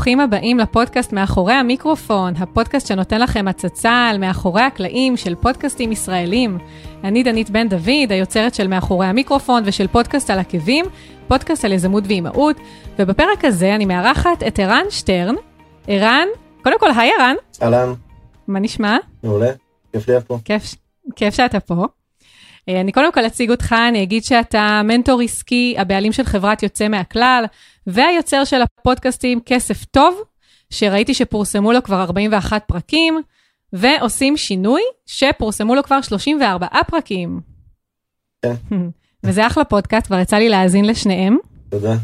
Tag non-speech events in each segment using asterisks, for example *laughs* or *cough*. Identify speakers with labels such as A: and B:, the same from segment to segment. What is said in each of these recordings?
A: וברוכים הבאים לפודקאסט מאחורי המיקרופון, הפודקאסט שנותן לכם הצצה על מאחורי הקלעים של פודקאסטים ישראלים. אני דנית בן דוד, היוצרת של מאחורי המיקרופון ושל פודקאסט על עקבים, פודקאסט על יזמות ואימהות, ובפרק הזה אני מארחת את ערן שטרן. ערן, קודם כל, היי ערן.
B: אהלן.
A: מה נשמע?
B: מעולה, כיף להיות פה.
A: כיף, כיף שאתה פה. אה, אני קודם כל אציג אותך, אני אגיד שאתה מנטור עסקי, הבעלים של חברת יוצא מהכלל, והיוצר של הפודקאסטים כסף טוב, שראיתי שפורסמו לו כבר 41 פרקים, ועושים שינוי, שפורסמו לו כבר 34 פרקים.
B: כן. *laughs*
A: וזה אחלה פודקאסט, כבר יצא לי להאזין לשניהם.
B: תודה.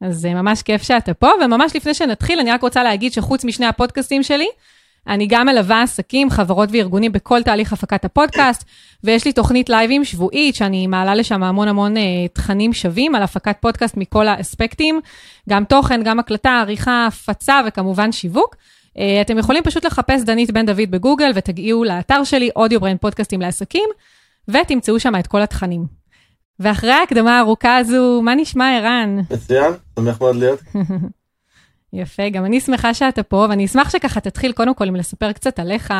A: אז זה ממש כיף שאתה פה, וממש לפני שנתחיל, אני רק רוצה להגיד שחוץ משני הפודקאסטים שלי, אני גם מלווה עסקים, חברות וארגונים בכל תהליך הפקת הפודקאסט, ויש לי תוכנית לייבים שבועית, שאני מעלה לשם המון המון uh, תכנים שווים על הפקת פודקאסט מכל האספקטים, גם תוכן, גם הקלטה, עריכה, הפצה וכמובן שיווק. Uh, אתם יכולים פשוט לחפש דנית בן דוד בגוגל ותגיעו לאתר שלי, אודיו ברנד פודקאסטים לעסקים, ותמצאו שם את כל התכנים. ואחרי ההקדמה הארוכה הזו, מה נשמע ערן?
B: מצוין, שמח מאוד להיות. *laughs*
A: יפה, גם אני שמחה שאתה פה, ואני אשמח שככה תתחיל קודם כל עם לספר קצת עליך,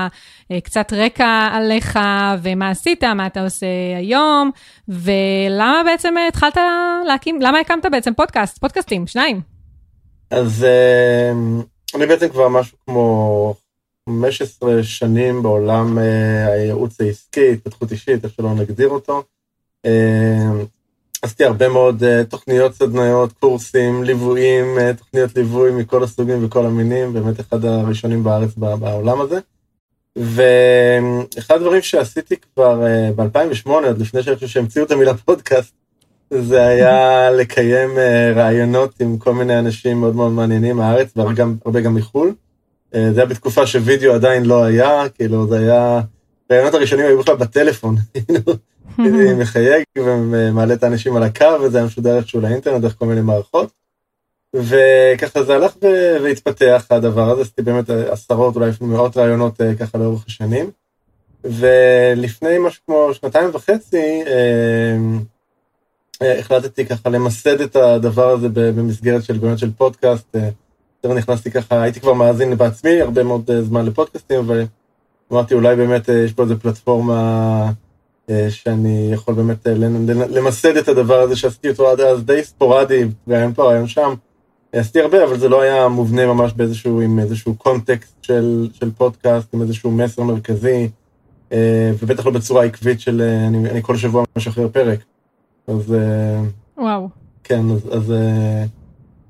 A: אה, קצת רקע עליך, ומה עשית, מה אתה עושה היום, ולמה בעצם התחלת להקים, למה הקמת בעצם פודקאסט, פודקאסטים, שניים.
B: אז אה, אני בעצם כבר משהו כמו 15 שנים בעולם אה, הייעוץ העסקי, התפתחות אישית, איך שלא נגדיר אותו. עשיתי הרבה מאוד uh, תוכניות סדנאיות, קורסים, ליוויים, uh, תוכניות ליווי מכל הסוגים וכל המינים, באמת אחד הראשונים בארץ בעולם הזה. ואחד הדברים שעשיתי כבר uh, ב-2008, עוד לפני שאני חושב שהמציאו את המילה פודקאסט, זה היה *laughs* לקיים uh, רעיונות עם כל מיני אנשים מאוד מאוד מעניינים מהארץ, והרבה גם מחו"ל. Uh, זה היה בתקופה שווידאו עדיין לא היה, כאילו זה היה, הרעיונות הראשונים היו בכלל בטלפון. *laughs* מחייג ומעלה את האנשים על הקו, וזה היה משודר איכשהו לאינטרנט דרך כל מיני מערכות. וככה זה הלך והתפתח הדבר הזה, עשיתי באמת עשרות, אולי אפילו מאות רעיונות אה, ככה לאורך השנים. ולפני משהו כמו שנתיים וחצי, אה, אה, החלטתי ככה למסד את הדבר הזה במסגרת של באמת של פודקאסט. יותר נכנסתי ככה, הייתי כבר מאזין בעצמי הרבה מאוד זמן לפודקאסטים, ואמרתי אולי באמת יש פה איזה פלטפורמה אה, שאני יכול באמת אה, למסד את הדבר הזה שעשיתי אותו עד אז די ספורדי, רעיון פה, רעיון שם. עשיתי הרבה, אבל זה לא היה מובנה ממש באיזשהו, עם איזשהו קונטקסט של, של פודקאסט, עם איזשהו מסר מרכזי, אה, ובטח לא בצורה עקבית של אני, אני כל שבוע משחרר פרק. אז...
A: וואו.
B: כן, אז, אז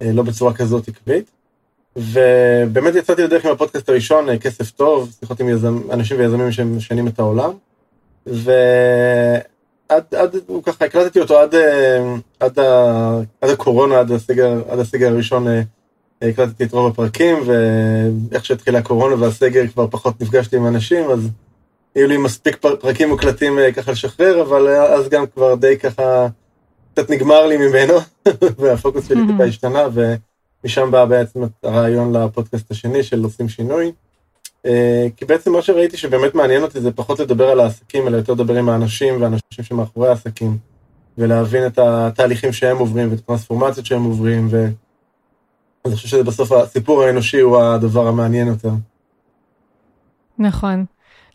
B: לא בצורה כזאת עקבית. ובאמת יצאתי לדרך עם הפודקאסט הראשון, כסף טוב, שיחות עם יזמ, אנשים ויזמים שמשנים את העולם. ועד, עד, הוא ככה, הקלטתי אותו עד, אה, עד, ה, עד הקורונה, עד הסגר, עד הסגר הראשון, אה, הקלטתי את רוב הפרקים, ואיך שהתחילה הקורונה והסגר כבר פחות נפגשתי עם אנשים, אז היו לי מספיק פרקים מוקלטים אה, ככה לשחרר, אבל אז גם כבר די ככה, קצת נגמר לי ממנו, *laughs* והפוקוס שלי טיפה השתנה, ומשם בא בעצם הרעיון לפודקאסט השני של עושים שינוי. אה, כי בעצם מה שראיתי שבאמת מעניין אותי זה פחות לדבר על העסקים, אלא יותר לדבר עם האנשים והאנשים שמאחורי העסקים, ולהבין את התהליכים שהם עוברים ואת הטרנספורמציות שהם עוברים, ואני חושב שזה בסוף הסיפור האנושי הוא הדבר המעניין יותר.
A: נכון.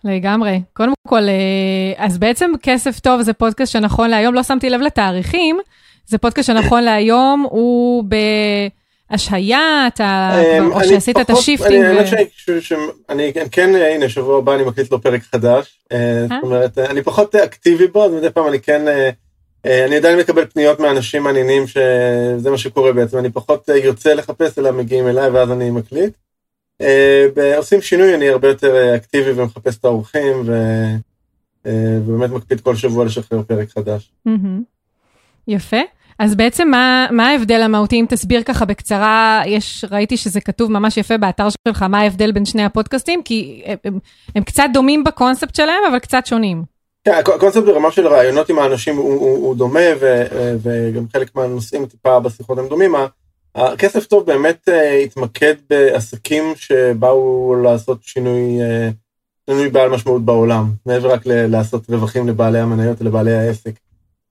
A: לגמרי. קודם כל, אה, אז בעצם כסף טוב זה פודקאסט שנכון להיום, לא שמתי לב לתאריכים, זה פודקאסט שנכון להיום הוא ב... השהיה, אתה אמ, או שעשית את ה shifting?
B: אני כן, הנה, שבוע הבא אני מקליט לו פרק חדש. אה, אה? זאת אומרת, אני פחות אקטיבי בו, אז מדי פעם אני כן, אה, אני עדיין מקבל פניות מאנשים מעניינים שזה מה שקורה בעצם, אני פחות יוצא לחפש, אלא מגיעים אליי ואז אני מקליט. עושים שינוי, אני הרבה יותר אקטיבי ומחפש את האורחים, ובאמת מקפיד כל שבוע לשחרר פרק חדש.
A: יפה. אז בעצם מה, מה ההבדל המהותי, אם תסביר ככה בקצרה, יש, ראיתי שזה כתוב ממש יפה באתר שלך, מה ההבדל בין שני הפודקאסטים? כי הם, הם, הם קצת דומים בקונספט שלהם, אבל קצת שונים.
B: כן, הקונספט ברמה של רעיונות עם האנשים הוא, הוא, הוא דומה, ו, וגם חלק מהנושאים טיפה בשיחות הם דומים. הכסף טוב באמת אה, התמקד בעסקים שבאו לעשות שינוי, אה, שינוי בעל משמעות בעולם, מעבר רק לעשות רווחים לבעלי המניות ולבעלי העסק.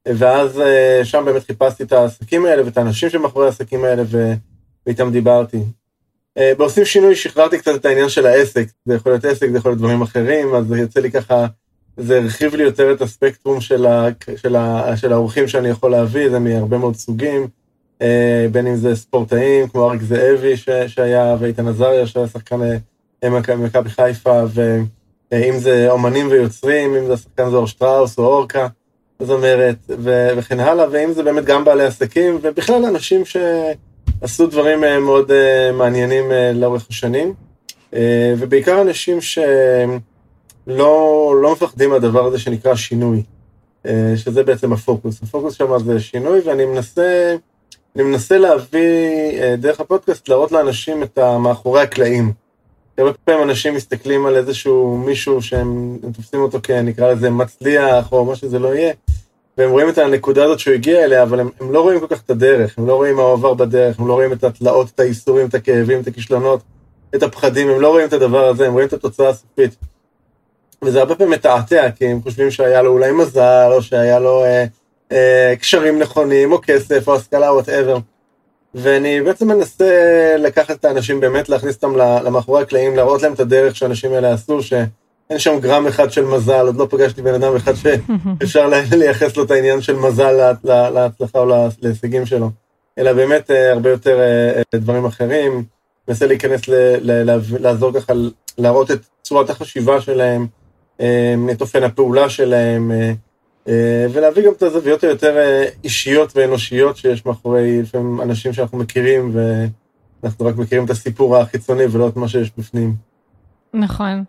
B: ואז אה, שם באמת חיפשתי את העסקים האלה ואת האנשים שמאחורי העסקים האלה ואיתם דיברתי. אה, בעושים שינוי שחררתי קצת את העניין של העסק, זה יכול להיות עסק, זה יכול להיות דברים אחרים, אז זה יוצא לי ככה, זה הרחיב לי יותר את הספקטרום של, ה, של, ה, של האורחים שאני יכול להביא, זה מהרבה מאוד סוגים, אה, בין אם זה ספורטאים, כמו אריק זאבי ש, שהיה, ואיתן עזריה שהיה שחקן מכבי חיפה, ואם זה אומנים ויוצרים, אם זה השחקן זוהר שטראוס או אורקה, זמרת, ו, וכן הלאה, ואם זה באמת גם בעלי עסקים, ובכלל אנשים ש... עשו דברים אה, מאוד אה, מעניינים אה, לאורך השנים, ובעיקר אנשים שלא לא מפחדים מהדבר הזה שנקרא שינוי, שזה בעצם הפוקוס. הפוקוס שם זה שינוי, ואני מנסה, אני מנסה להביא דרך הפודקאסט, להראות לאנשים את המאחורי הקלעים. הרבה פעמים אנשים מסתכלים על איזשהו מישהו שהם תופסים אותו כנקרא לזה מצליח, או מה שזה לא יהיה, והם רואים את הנקודה הזאת שהוא הגיע אליה, אבל הם, הם לא רואים כל כך את הדרך, הם לא רואים מה עבר בדרך, הם לא רואים את התלאות, את האיסורים, את הכאבים, את הכישלונות, את הפחדים, הם לא רואים את הדבר הזה, הם רואים את התוצאה הסופית. וזה הרבה פעמים מתעתע, כי הם חושבים שהיה לו אולי מזל, או שהיה לו אה, אה, קשרים נכונים, או כסף, או השכלה, whatever. ואני בעצם מנסה לקחת את האנשים, באמת להכניס אותם למאחורי הקלעים, להראות להם את הדרך שהאנשים האלה עשו, ש... אין שם גרם אחד של מזל, עוד לא פגשתי בן אדם אחד שאפשר לייחס לו את העניין של מזל להצלחה או להישגים שלו, אלא באמת אה, הרבה יותר אה, אה, דברים אחרים. מנסה להיכנס, לעזור ככה, להראות את צורת החשיבה שלהם, את אופן הפעולה שלהם, ולהביא גם את הזוויות היותר אישיות ואנושיות שיש מאחורי לפעמים אנשים שאנחנו מכירים, ואנחנו רק מכירים את הסיפור החיצוני ולא את מה שיש בפנים.
A: נכון.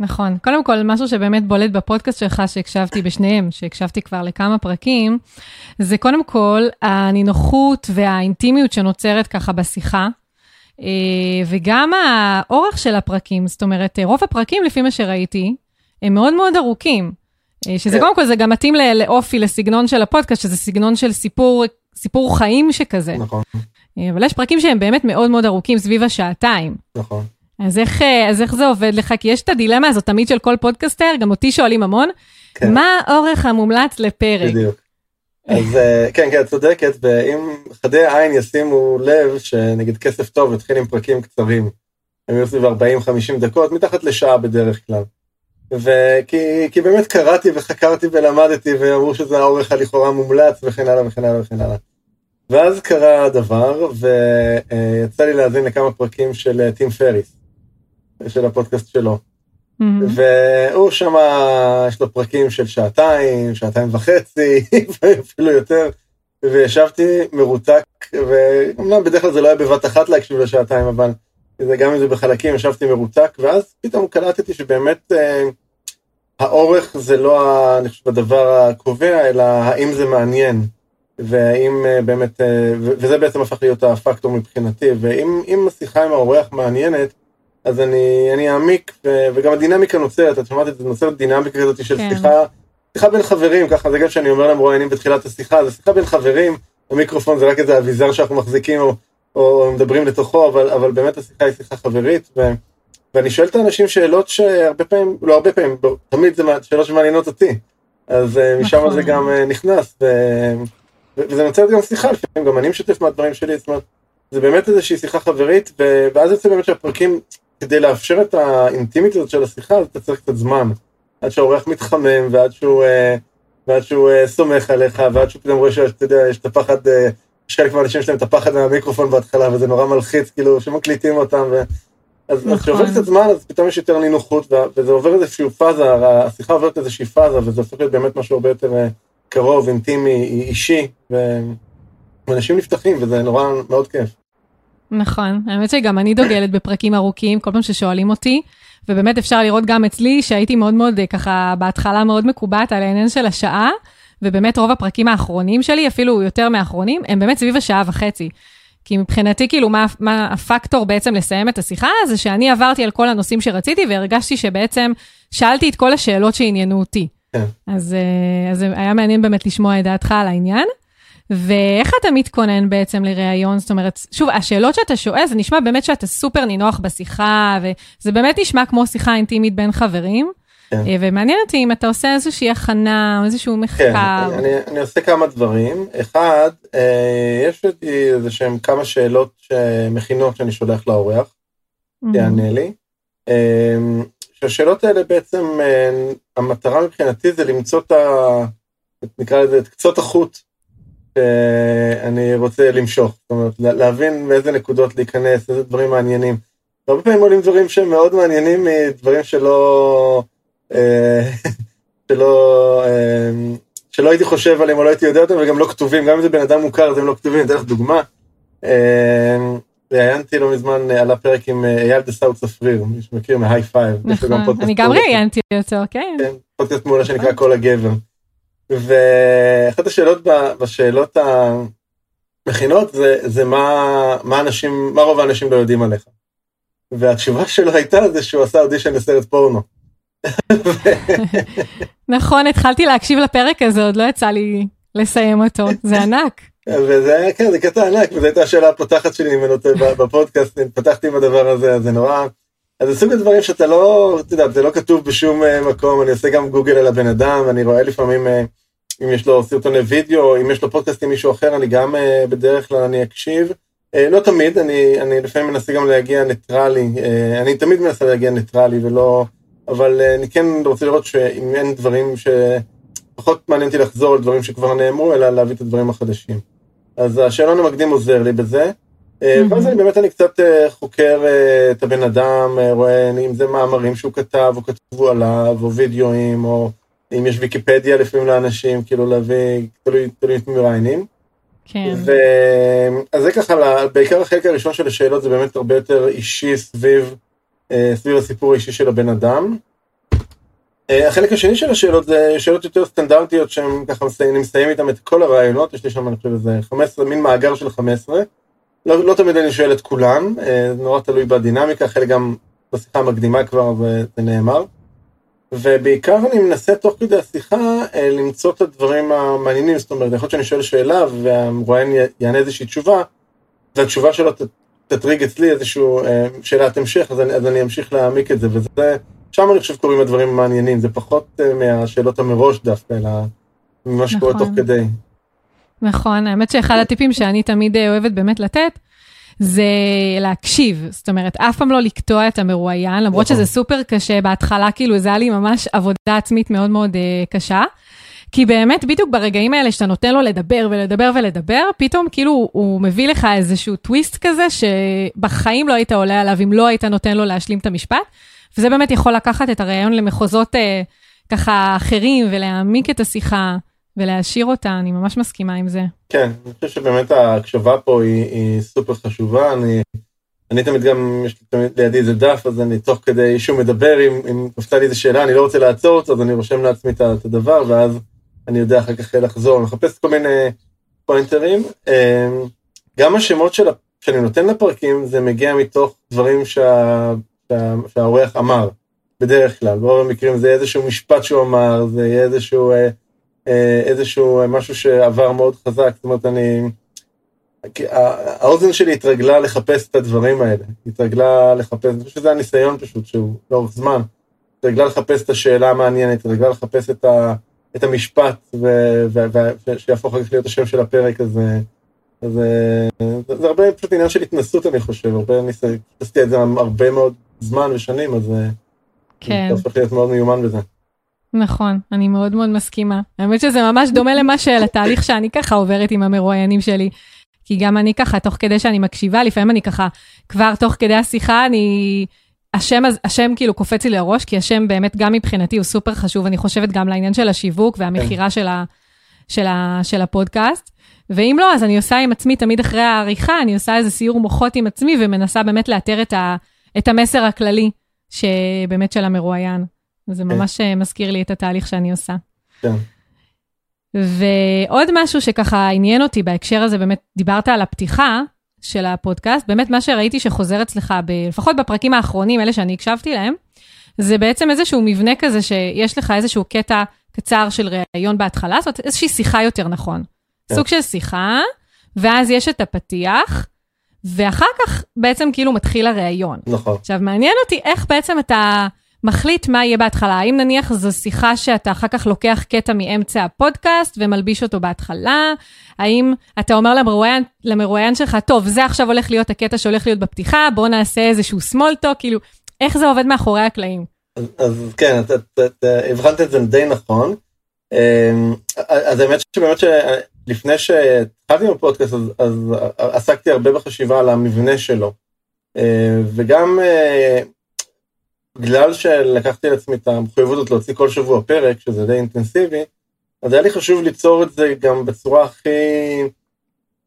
A: נכון. קודם כל, משהו שבאמת בולט בפודקאסט שלך, שהקשבתי בשניהם, שהקשבתי כבר לכמה פרקים, זה קודם כל הנינוחות והאינטימיות שנוצרת ככה בשיחה, אה, וגם האורך של הפרקים. זאת אומרת, רוב הפרקים, לפי מה שראיתי, הם מאוד מאוד ארוכים. שזה כן. קודם כל, זה גם מתאים לאופי, לסגנון של הפודקאסט, שזה סגנון של סיפור, סיפור חיים שכזה.
B: נכון.
A: אה, אבל יש פרקים שהם באמת מאוד מאוד ארוכים, סביב השעתיים.
B: נכון.
A: אז איך, אה, אז איך זה עובד לך? כי יש את הדילמה הזאת תמיד של כל פודקאסטר, גם אותי שואלים המון, כן. מה האורך המומלץ לפרק?
B: בדיוק. אז אה, כן, כן, את צודקת, ואם חדי העין ישימו לב שנגיד כסף טוב התחיל עם פרקים קצרים, הם יהיו סביב 40-50 דקות, מתחת לשעה בדרך כלל. וכי כי באמת קראתי וחקרתי ולמדתי, ואמרו שזה האורך הלכאורה מומלץ, וכן הלאה וכן הלאה וכן הלאה. ואז קרה הדבר, ויצא לי להאזין לכמה פרקים של טים פריס. של הפודקאסט שלו. Mm-hmm. והוא שם, יש לו פרקים של שעתיים, שעתיים וחצי, *laughs* אפילו יותר, וישבתי מרותק, ואומנם בדרך כלל זה לא היה בבת אחת להקשיב לשעתיים, אבל זה גם אם זה בחלקים, ישבתי מרותק, ואז פתאום קלטתי שבאמת אה, האורך זה לא, אני חושב, הדבר הקובע, אלא האם זה מעניין. והאם אה, באמת, אה, וזה בעצם הפך להיות הפקטור מבחינתי, ואם השיחה עם האורח מעניינת, אז אני, אני אעמיק, וגם הדינמיקה נוצרת, את שמעת את זה, נוצרת דינמיקה כזאת של כן. שיחה, שיחה בין חברים, ככה זה גם שאני אומר למרואיינים בתחילת השיחה, זה שיחה בין חברים, המיקרופון זה רק איזה אביזר שאנחנו מחזיקים או, מדברים לתוכו, אבל, אבל באמת השיחה היא שיחה חברית, ו, ואני שואל את האנשים שאלות שהרבה פעמים, לא הרבה פעמים, תמיד זה שאלות שמעניינות אותי, אז אה, משם נכון. זה גם אה, נכנס, ו, וזה נוצרת גם שיחה, לפעמים גם אני משתף מהדברים שלי, זאת אומרת, זה באמת איזושהי שיחה חברית, ואז יוצא באמת שהפרקים כדי לאפשר את האינטימית הזאת של השיחה, אז אתה צריך קצת זמן. עד שהאורח מתחמם, ועד שהוא, אה, ועד שהוא סומך עליך, ועד שהוא פתאום רואה שאתה יודע, יש את הפחד, יש חלק מהאנשים שלהם את הפחד מהמיקרופון בהתחלה, וזה נורא מלחיץ, כאילו, שמקליטים אותם, ו... אז נכון. כשעובר קצת זמן, אז פתאום יש יותר נינוחות, וזה עובר איזושהי פאזה, השיחה עוברת איזושהי פאזה, וזה הופך להיות באמת משהו הרבה יותר קרוב, אינטימי, אישי, ואנשים נפתחים, וזה נורא מאוד כיף.
A: נכון, האמת שגם אני דוגלת בפרקים ארוכים, כל פעם ששואלים אותי, ובאמת אפשר לראות גם אצלי שהייתי מאוד מאוד אה, ככה בהתחלה מאוד מקובעת על העניין של השעה, ובאמת רוב הפרקים האחרונים שלי, אפילו יותר מהאחרונים, הם באמת סביב השעה וחצי. כי מבחינתי, כאילו, מה, מה הפקטור בעצם לסיים את השיחה, זה שאני עברתי על כל הנושאים שרציתי, והרגשתי שבעצם שאלתי את כל השאלות שעניינו אותי. כן. אז, אה, אז היה מעניין באמת לשמוע את דעתך על העניין. ואיך אתה מתכונן בעצם לראיון? זאת אומרת, שוב, השאלות שאתה שואל, זה נשמע באמת שאתה סופר נינוח בשיחה, וזה באמת נשמע כמו שיחה אינטימית בין חברים. כן. אה, ומעניין אותי אם אתה עושה איזושהי הכנה או איזשהו מחקר.
B: כן, אני, אני עושה כמה דברים. אחד, אה, יש לי איזה שהם כמה שאלות מכינות שאני שולח לאורח. תענה לי. אמ, שהשאלות האלה בעצם, אה, המטרה מבחינתי זה למצוא את ה... נקרא לזה את קצות החוט שאני רוצה למשוך. זאת אומרת, להבין באיזה נקודות להיכנס, איזה דברים מעניינים. הרבה פעמים עולים דברים שהם מאוד מעניינים מדברים שלא... אה, שלא... אה, שלא הייתי חושב עליהם או לא הייתי יודע אותם וגם לא כתובים, גם אם זה בן אדם מוכר אז הם לא כתובים, אני אתן לך דוגמה. ראיינתי לא מזמן על הפרק עם אייל "the sout" ספריר, מי שמכיר מהיי פייב.
A: נכון, אני גם ראיינתי אותו, כן. כן,
B: פודקאסט מעולה שנקרא כל הגבר. ואחת השאלות בשאלות המכינות זה, זה מה, מה אנשים, מה רוב האנשים לא יודעים עליך. והתשובה שלו הייתה זה שהוא עשה אודישן לסרט פורנו.
A: נכון, התחלתי להקשיב לפרק הזה, עוד לא יצא לי לסיים אותו, זה ענק.
B: וזה היה, כן, זה קטע ענק, וזו הייתה השאלה הפותחת שלי, אם אני רוצה, בפודקאסט, פתחתי עם הדבר הזה, אז זה נורא, אז זה סוג הדברים שאתה לא, אתה יודע, זה לא כתוב בשום אה, מקום, אני עושה גם גוגל על הבן אדם, ואני רואה לפעמים, אה, אם יש לו סרטוני וידאו, אם יש לו פודקאסט עם מישהו אחר, אני גם אה, בדרך כלל אני אקשיב. לא תמיד, אני, אני לפעמים מנסה גם להגיע ניטרלי, אני תמיד מנסה להגיע ניטרלי ולא, אבל אני כן רוצה לראות שאם אין דברים שפחות מעניין אותי לחזור על דברים שכבר נאמרו, אלא להביא את הדברים החדשים. אז השאלון המקדים עוזר לי בזה. אה, ואז אני באמת אני קצת אה, חוקר אה, את הבן אדם, רואה אם זה מאמרים שהוא כתב או כתבו עליו, או וידאוים, או אם יש ויקיפדיה לפעמים לאנשים, כאילו להביא, תלוי, תלוי את מראיינים.
A: כן.
B: ו... אז זה ככה, בעיקר החלק הראשון של השאלות זה באמת הרבה יותר אישי סביב, סביב הסיפור האישי של הבן אדם. החלק השני של השאלות זה שאלות יותר סטנדרטיות שהם ככה, אני מסיים איתם את כל הרעיונות, יש לי שם אני חושב איזה 15, מין מאגר של 15. לא, לא תמיד אני שואל את כולם, אה, נורא תלוי בדינמיקה, חלק גם בשיחה המקדימה כבר זה נאמר. ובעיקר אני מנסה תוך כדי השיחה אה, למצוא את הדברים המעניינים, זאת אומרת, יכול להיות שאני שואל שאלה והמרואיין יענה איזושהי תשובה, והתשובה שלו תטריג אצלי איזושהי אה, שאלת המשך, אז אני, אז אני אמשיך להעמיק את זה, וזה, שם אני חושב קוראים הדברים המעניינים, זה פחות מהשאלות המראש דווקא, אלא ממה שקורה נכון. תוך כדי.
A: נכון, האמת שאחד הטיפים שאני תמיד אה, אוהבת באמת לתת, זה להקשיב, זאת אומרת, אף פעם לא לקטוע את המרואיין, למרות נכון. שזה סופר קשה, בהתחלה כאילו זה היה לי ממש עבודה עצמית מאוד מאוד uh, קשה. כי באמת, בדיוק ברגעים האלה שאתה נותן לו לדבר ולדבר ולדבר, פתאום כאילו הוא מביא לך איזשהו טוויסט כזה, שבחיים לא היית עולה עליו אם לא היית נותן לו להשלים את המשפט. וזה באמת יכול לקחת את הרעיון למחוזות אה, ככה אחרים ולהעמיק את השיחה. ולהשאיר אותה, אני ממש מסכימה עם זה.
B: כן, אני חושב שבאמת ההקשבה פה היא, היא סופר חשובה, אני, אני תמיד גם, יש לי תמיד לידי איזה דף, אז אני תוך כדי שהוא מדבר, אם, אם נפתה לי איזה שאלה, אני לא רוצה לעצור אותו, אז אני רושם לעצמי את הדבר, ואז אני יודע אחר כך לחזור, מחפש כל מיני פוינטרים. אמ, גם השמות של, שאני נותן לפרקים, זה מגיע מתוך דברים שה, שה, שהאורח אמר, בדרך כלל, ברוב המקרים זה איזשהו משפט שהוא אמר, זה איזשהו... אה, אה, איזשהו אה, משהו שעבר מאוד חזק, זאת אומרת, אני... האוזן שלי התרגלה לחפש את הדברים האלה, התרגלה לחפש, אני חושב שזה הניסיון פשוט, שהוא לאורך זמן, התרגלה לחפש את השאלה המעניינת, התרגלה לחפש את, ה, את המשפט, אחר כך להיות השם של הפרק הזה. אז זה, זה הרבה פשוט עניין של התנסות, אני חושב, הרבה ניסיון, עשיתי את זה הרבה מאוד זמן ושנים, אז כן. זה הופך להיות מאוד מיומן בזה.
A: נכון, אני מאוד מאוד מסכימה. האמת שזה ממש דומה למה שלתהליך שאני ככה עוברת עם המרואיינים שלי. כי גם אני ככה, תוך כדי שאני מקשיבה, לפעמים אני ככה, כבר תוך כדי השיחה, אני... השם, השם כאילו קופץ לי לראש, כי השם באמת גם מבחינתי הוא סופר חשוב, אני חושבת גם לעניין של השיווק והמכירה של, ה, של, ה, של הפודקאסט. ואם לא, אז אני עושה עם עצמי, תמיד אחרי העריכה, אני עושה איזה סיור מוחות עם עצמי ומנסה באמת לאתר את, ה, את המסר הכללי, שבאמת של המרואיין. זה כן. ממש כן. מזכיר לי את התהליך שאני עושה. כן. ועוד משהו שככה עניין אותי בהקשר הזה, באמת דיברת על הפתיחה של הפודקאסט, באמת מה שראיתי שחוזר אצלך, ב, לפחות בפרקים האחרונים, אלה שאני הקשבתי להם, זה בעצם איזשהו מבנה כזה שיש לך איזשהו קטע קצר של ראיון בהתחלה, זאת איזושהי שיחה יותר נכון. כן. סוג של שיחה, ואז יש את הפתיח, ואחר כך בעצם כאילו מתחיל הראיון.
B: נכון.
A: עכשיו, מעניין אותי איך בעצם אתה מחליט מה יהיה בהתחלה. האם נניח זו שיחה שאתה אחר כך לוקח קטע מאמצע הפודקאסט ומלביש אותו בהתחלה? האם אתה אומר למרואיין, למרואיין שלך, טוב, זה עכשיו הולך להיות הקטע שהולך להיות בפתיחה, בוא נעשה איזשהו small talk, כאילו, איך זה עובד מאחורי הקלעים?
B: אז, אז כן, אתה, אתה, אתה הבחנת את זה די נכון. אמ, אז האמת שבאמת שלפני שהתחלתי עם הפודקאסט, אז, אז עסקתי הרבה בחשיבה על המבנה שלו. אה, וגם אה, בגלל שלקחתי על עצמי את המחויבות הזאת להוציא כל שבוע פרק, שזה די אינטנסיבי, אז היה לי חשוב ליצור את זה גם בצורה הכי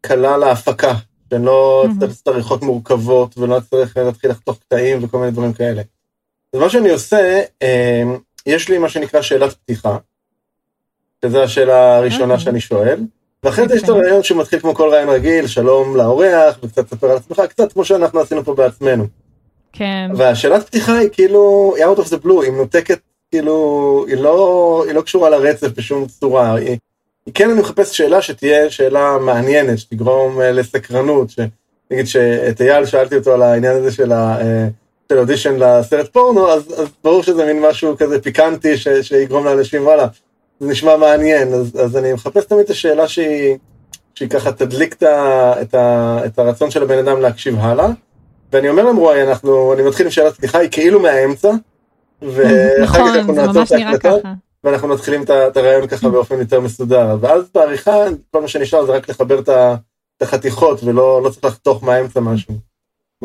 B: קלה להפקה, שאני לא אצטרך לעשות עריכות מורכבות ולא אצטרך להתחיל לחתוך קטעים וכל מיני דברים כאלה. אז מה שאני עושה, אה, יש לי מה שנקרא שאלת פתיחה, שזו השאלה הראשונה okay. שאני שואל, ואחרי זה יש את הרעיון שמתחיל כמו כל רעיון רגיל, שלום לאורח, וקצת תספר על עצמך, קצת כמו שאנחנו עשינו פה בעצמנו.
A: כן.
B: והשאלת פתיחה היא כאילו, היא out of the blue, היא מנותקת, כאילו, היא לא, היא לא קשורה לרצף בשום צורה. היא, היא כן, אני מחפש שאלה שתהיה שאלה מעניינת, שתגרום uh, לסקרנות, נגיד שאת אייל שאלתי אותו על העניין הזה של, ה, uh, של אודישן לסרט פורנו, אז, אז ברור שזה מין משהו כזה פיקנטי ש, שיגרום לאנשים, וואלה, זה נשמע מעניין, אז, אז אני מחפש תמיד את השאלה שהיא, שהיא ככה תדליק את, ה, את, ה, את הרצון של הבן אדם להקשיב הלאה. ואני אומר למרואי, אנחנו, אני מתחיל עם שאלת פתיחה, היא כאילו מהאמצע,
A: ואחר כך אנחנו נעצור את ההקלטה,
B: ואנחנו מתחילים את הרעיון ככה באופן יותר מסודר. ואז בעריכה, כל מה שנשאר זה רק לחבר את החתיכות, ולא לא צריך לחתוך מהאמצע משהו.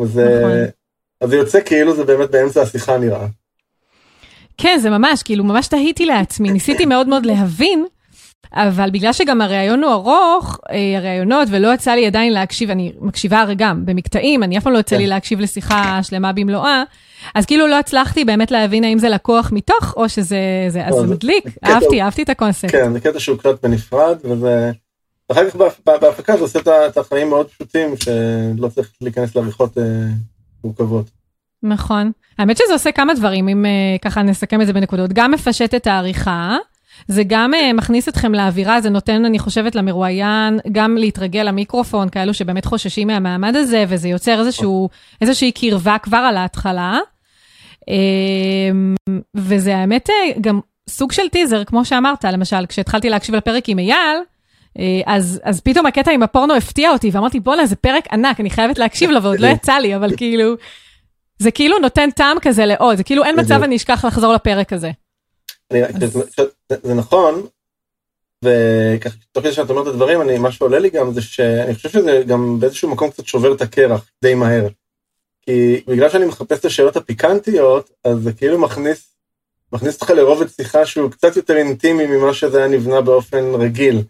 B: אז, נכון. אז זה יוצא כאילו זה באמת באמצע השיחה נראה.
A: כן, זה ממש, כאילו, ממש תהיתי לעצמי, ניסיתי מאוד מאוד להבין אבל בגלל שגם הראיון הוא ארוך, אה, הראיונות, ולא יצא לי עדיין להקשיב, אני מקשיבה הרי גם במקטעים, אני אף פעם לא יוצא לי כן. להקשיב לשיחה שלמה במלואה, אז כאילו לא הצלחתי באמת להבין האם זה לקוח מתוך, או שזה, זה, אז לא, זה מדליק, אהבתי, אהבתי את הקונספט.
B: כן, זה קטע שהוא קלט בנפרד, וזה... אחר כך בהפקה זה עושה את החיים מאוד פשוטים, שלא צריך להיכנס לעריכות אה, מורכבות.
A: נכון. האמת שזה עושה כמה דברים, אם אה, ככה נסכם את זה בנקודות. גם מפשט את העריכה, זה גם uh, מכניס אתכם לאווירה, זה נותן, אני חושבת, למרואיין גם להתרגל למיקרופון, כאלו שבאמת חוששים מהמעמד הזה, וזה יוצר איזשהו, איזושהי קרבה כבר על ההתחלה. Uh, וזה האמת uh, גם סוג של טיזר, כמו שאמרת, למשל, כשהתחלתי להקשיב לפרק עם אייל, uh, אז, אז פתאום הקטע עם הפורנו הפתיע אותי, ואמרתי, בואנה, זה פרק ענק, אני חייבת להקשיב לו, ועוד לא יצא לי, אבל כאילו, זה כאילו נותן טעם כזה לעוד, זה כאילו אין מצב אני אשכח לחזור לפרק הזה.
B: זה, נכון, וככה תוך כדי שאת אומרת את הדברים, אני, מה שעולה לי גם זה שאני חושב שזה גם באיזשהו מקום קצת שובר את הקרח די מהר. כי בגלל שאני מחפש את השאלות הפיקנטיות, אז זה כאילו מכניס, מכניס אותך לרובד שיחה שהוא קצת יותר אינטימי ממה שזה היה נבנה באופן רגיל.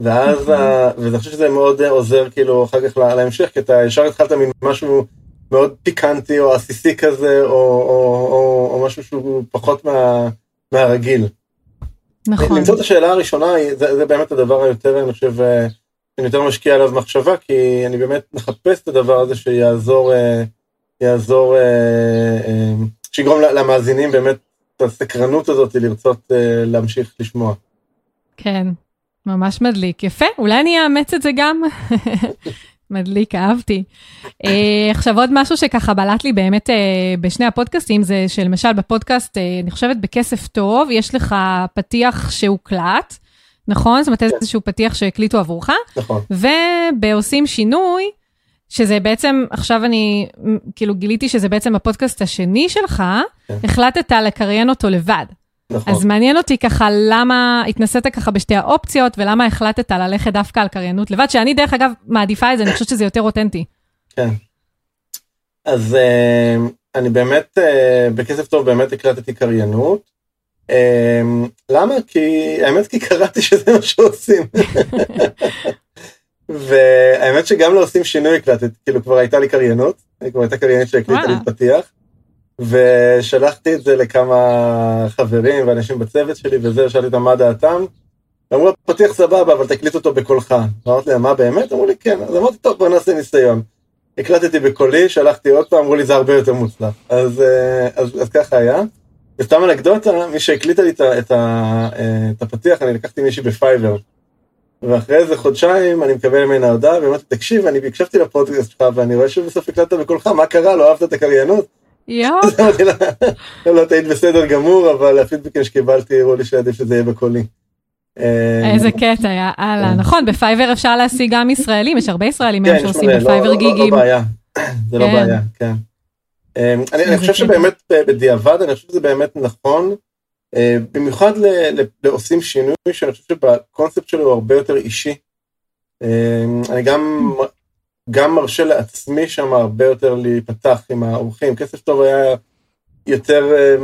B: ואז, נכון. ה... ואני חושב שזה מאוד עוזר כאילו אחר כך להמשך, כי אתה ישר התחלת מין משהו מאוד פיקנטי או עסיסי כזה, או, או, או, או משהו שהוא פחות מה, מהרגיל. נכון. למצוא את השאלה הראשונה, זה, זה באמת הדבר היותר, אני חושב, אה, אני יותר משקיע עליו מחשבה, כי אני באמת מחפש את הדבר הזה שיעזור, אה, יעזור, אה, שיגרום למאזינים באמת את הסקרנות הזאת לרצות להמשיך לשמוע.
A: כן, ממש מדליק. יפה, אולי אני אאמץ את זה גם. *laughs* מדליק, אהבתי. uh, עכשיו עוד משהו שככה בלט לי באמת uh, בשני הפודקאסטים, זה שלמשל בפודקאסט, uh, אני חושבת בכסף טוב, יש לך פתיח שהוקלט, נכון? זאת אומרת כן. איזשהו פתיח שהקליטו עבורך.
B: נכון.
A: ובעושים שינוי, שזה בעצם, עכשיו אני, כאילו גיליתי שזה בעצם הפודקאסט השני שלך, כן. החלטת לקריין אותו לבד. נכון. אז מעניין אותי ככה למה התנסית ככה בשתי האופציות, ולמה החלטת ללכת דווקא על קריינות לבד, שאני דרך אגב מעדיפה את זה, אני חושבת שזה יותר אותנטי.
B: כן. אז uh, אני באמת, uh, בכסף טוב באמת הקלטתי קריינות. Uh, למה? כי, האמת כי קראתי שזה מה שעושים. *laughs* והאמת שגם לא עושים שינוי הקלטת, כאילו כבר הייתה לי קריינות, כבר הייתה קריינית שהקליטה לי פתיח. ושלחתי את זה לכמה חברים ואנשים בצוות שלי וזה, שאלתי אותם מה דעתם. אמרו, פתיח סבבה, אבל תקליט אותו בקולך. אמרתי להם, מה באמת? אמרו לי, כן. אז אמרתי, טוב, בוא נעשה ניסיון. הקלטתי בקולי, שלחתי עוד פעם, אמרו לי, זה הרבה יותר מוצלח. אז, אה, אז, אז ככה היה. וסתם אנקדוטה, מי שהקליטה לי את, את, אה, את הפתיח, אני לקחתי מישהי בפייבר. ואחרי איזה חודשיים אני מקבל ממנה הודעה, ואמרתי, תקשיב, אני הקשבתי לפודקאסט שלך, ואני רואה שבסוף הקלטת בקולך, מה קרה? לא אהבת את הקריינות?
A: יואו. *laughs*
B: לא, לא, היית בסדר גמור, אבל הפידבקים שקיבלתי הראו לי שעדיף שזה יהיה בקולי.
A: אה, איזה קטע, יאללה. נכון, בפייבר אפשר להשיג גם ישראלים, יש הרבה ישראלים
B: כן,
A: שעושים בפייבר גיגים.
B: לא בעיה, *clears throat* זה לא. בעיה, כן. אני
A: איזה
B: חושב. שבאמת בדיעבד, אני חושב שזה באמת נכון, אה, במיוחד לעושים שינוי, שאני חושב שבקונספט שלו הוא הרבה יותר אישי. אה, אני גם, גם מרשה לעצמי שם הרבה יותר להיפתח עם האורחים. כסף טוב היה יותר אה,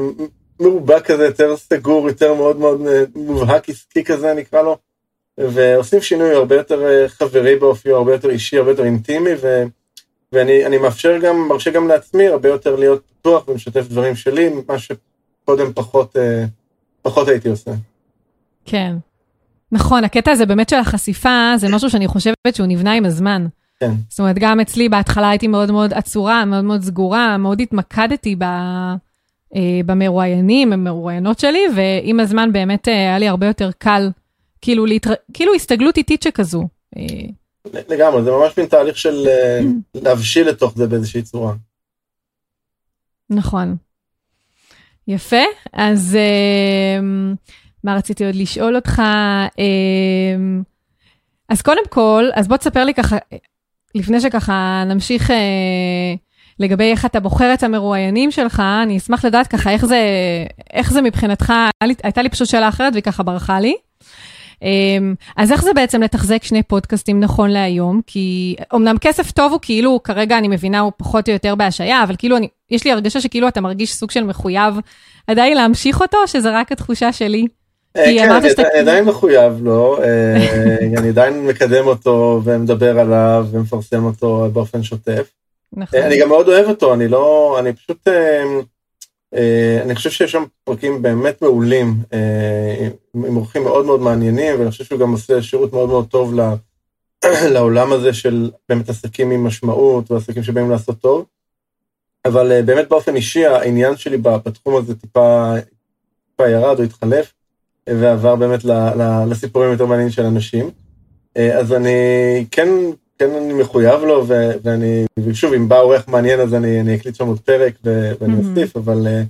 B: מרובע כזה, יותר סגור, יותר מאוד מאוד אה, מובהק עסקי כזה נקרא לו. ועושים שינוי הרבה יותר אה, חברי באופי, הרבה יותר אישי, הרבה יותר אינטימי, ו... ואני אני מאפשר גם, מרשה גם לעצמי הרבה יותר להיות פתוח ומשתף דברים שלי, מה שקודם פחות, פחות הייתי עושה.
A: כן. נכון, הקטע הזה באמת של החשיפה, זה משהו שאני חושבת שהוא נבנה עם הזמן.
B: כן.
A: זאת אומרת, גם אצלי בהתחלה הייתי מאוד מאוד עצורה, מאוד מאוד סגורה, מאוד התמקדתי ב, אה, במרואיינים, במרואיינות שלי, ועם הזמן באמת אה, היה לי הרבה יותר קל, כאילו, להתר... כאילו הסתגלות איטית שכזו. אה,
B: לגמרי, זה ממש מין תהליך של *clears throat* להבשיל לתוך זה באיזושהי צורה.
A: נכון. יפה, אז מה רציתי עוד לשאול אותך? אז קודם כל, אז בוא תספר לי ככה, לפני שככה נמשיך אה, לגבי איך אתה בוחר את המרואיינים שלך, אני אשמח לדעת ככה איך זה, איך זה מבחינתך, הייתה לי פשוט שאלה אחרת והיא ככה ברחה לי. אמ, אז איך זה בעצם לתחזק שני פודקאסטים נכון להיום? כי אמנם כסף טוב הוא כאילו, כרגע אני מבינה, הוא פחות או יותר בהשעיה, אבל כאילו, אני, יש לי הרגשה שכאילו אתה מרגיש סוג של מחויב עדיין להמשיך אותו, או שזה רק התחושה שלי?
B: אה, כן, אני אני עדיין מחויב לו, אה, *laughs* אני עדיין מקדם אותו ומדבר עליו ומפרסם אותו באופן שוטף.
A: נכון.
B: אה, אני גם מאוד אוהב אותו, אני לא, אני פשוט, אני חושב שיש שם פרקים באמת מעולים, עם אורחים מאוד מאוד מעניינים, ואני חושב שהוא גם עושה שירות מאוד מאוד טוב *clears throat* לעולם הזה של באמת עסקים עם משמעות ועסקים שבאים לעשות טוב. אבל באמת באופן אישי העניין שלי בתחום הזה טיפה, טיפה ירד או התחלף, ועבר באמת לסיפורים יותר מעניינים של אנשים. אה, אז אני כן, כן אני מחויב לו, ו- ואני, ושוב, אם בא אורח מעניין אז אני, אני אקליט שם עוד פרק ו- ואני
A: מהמם.
B: אוסיף, אבל, אה,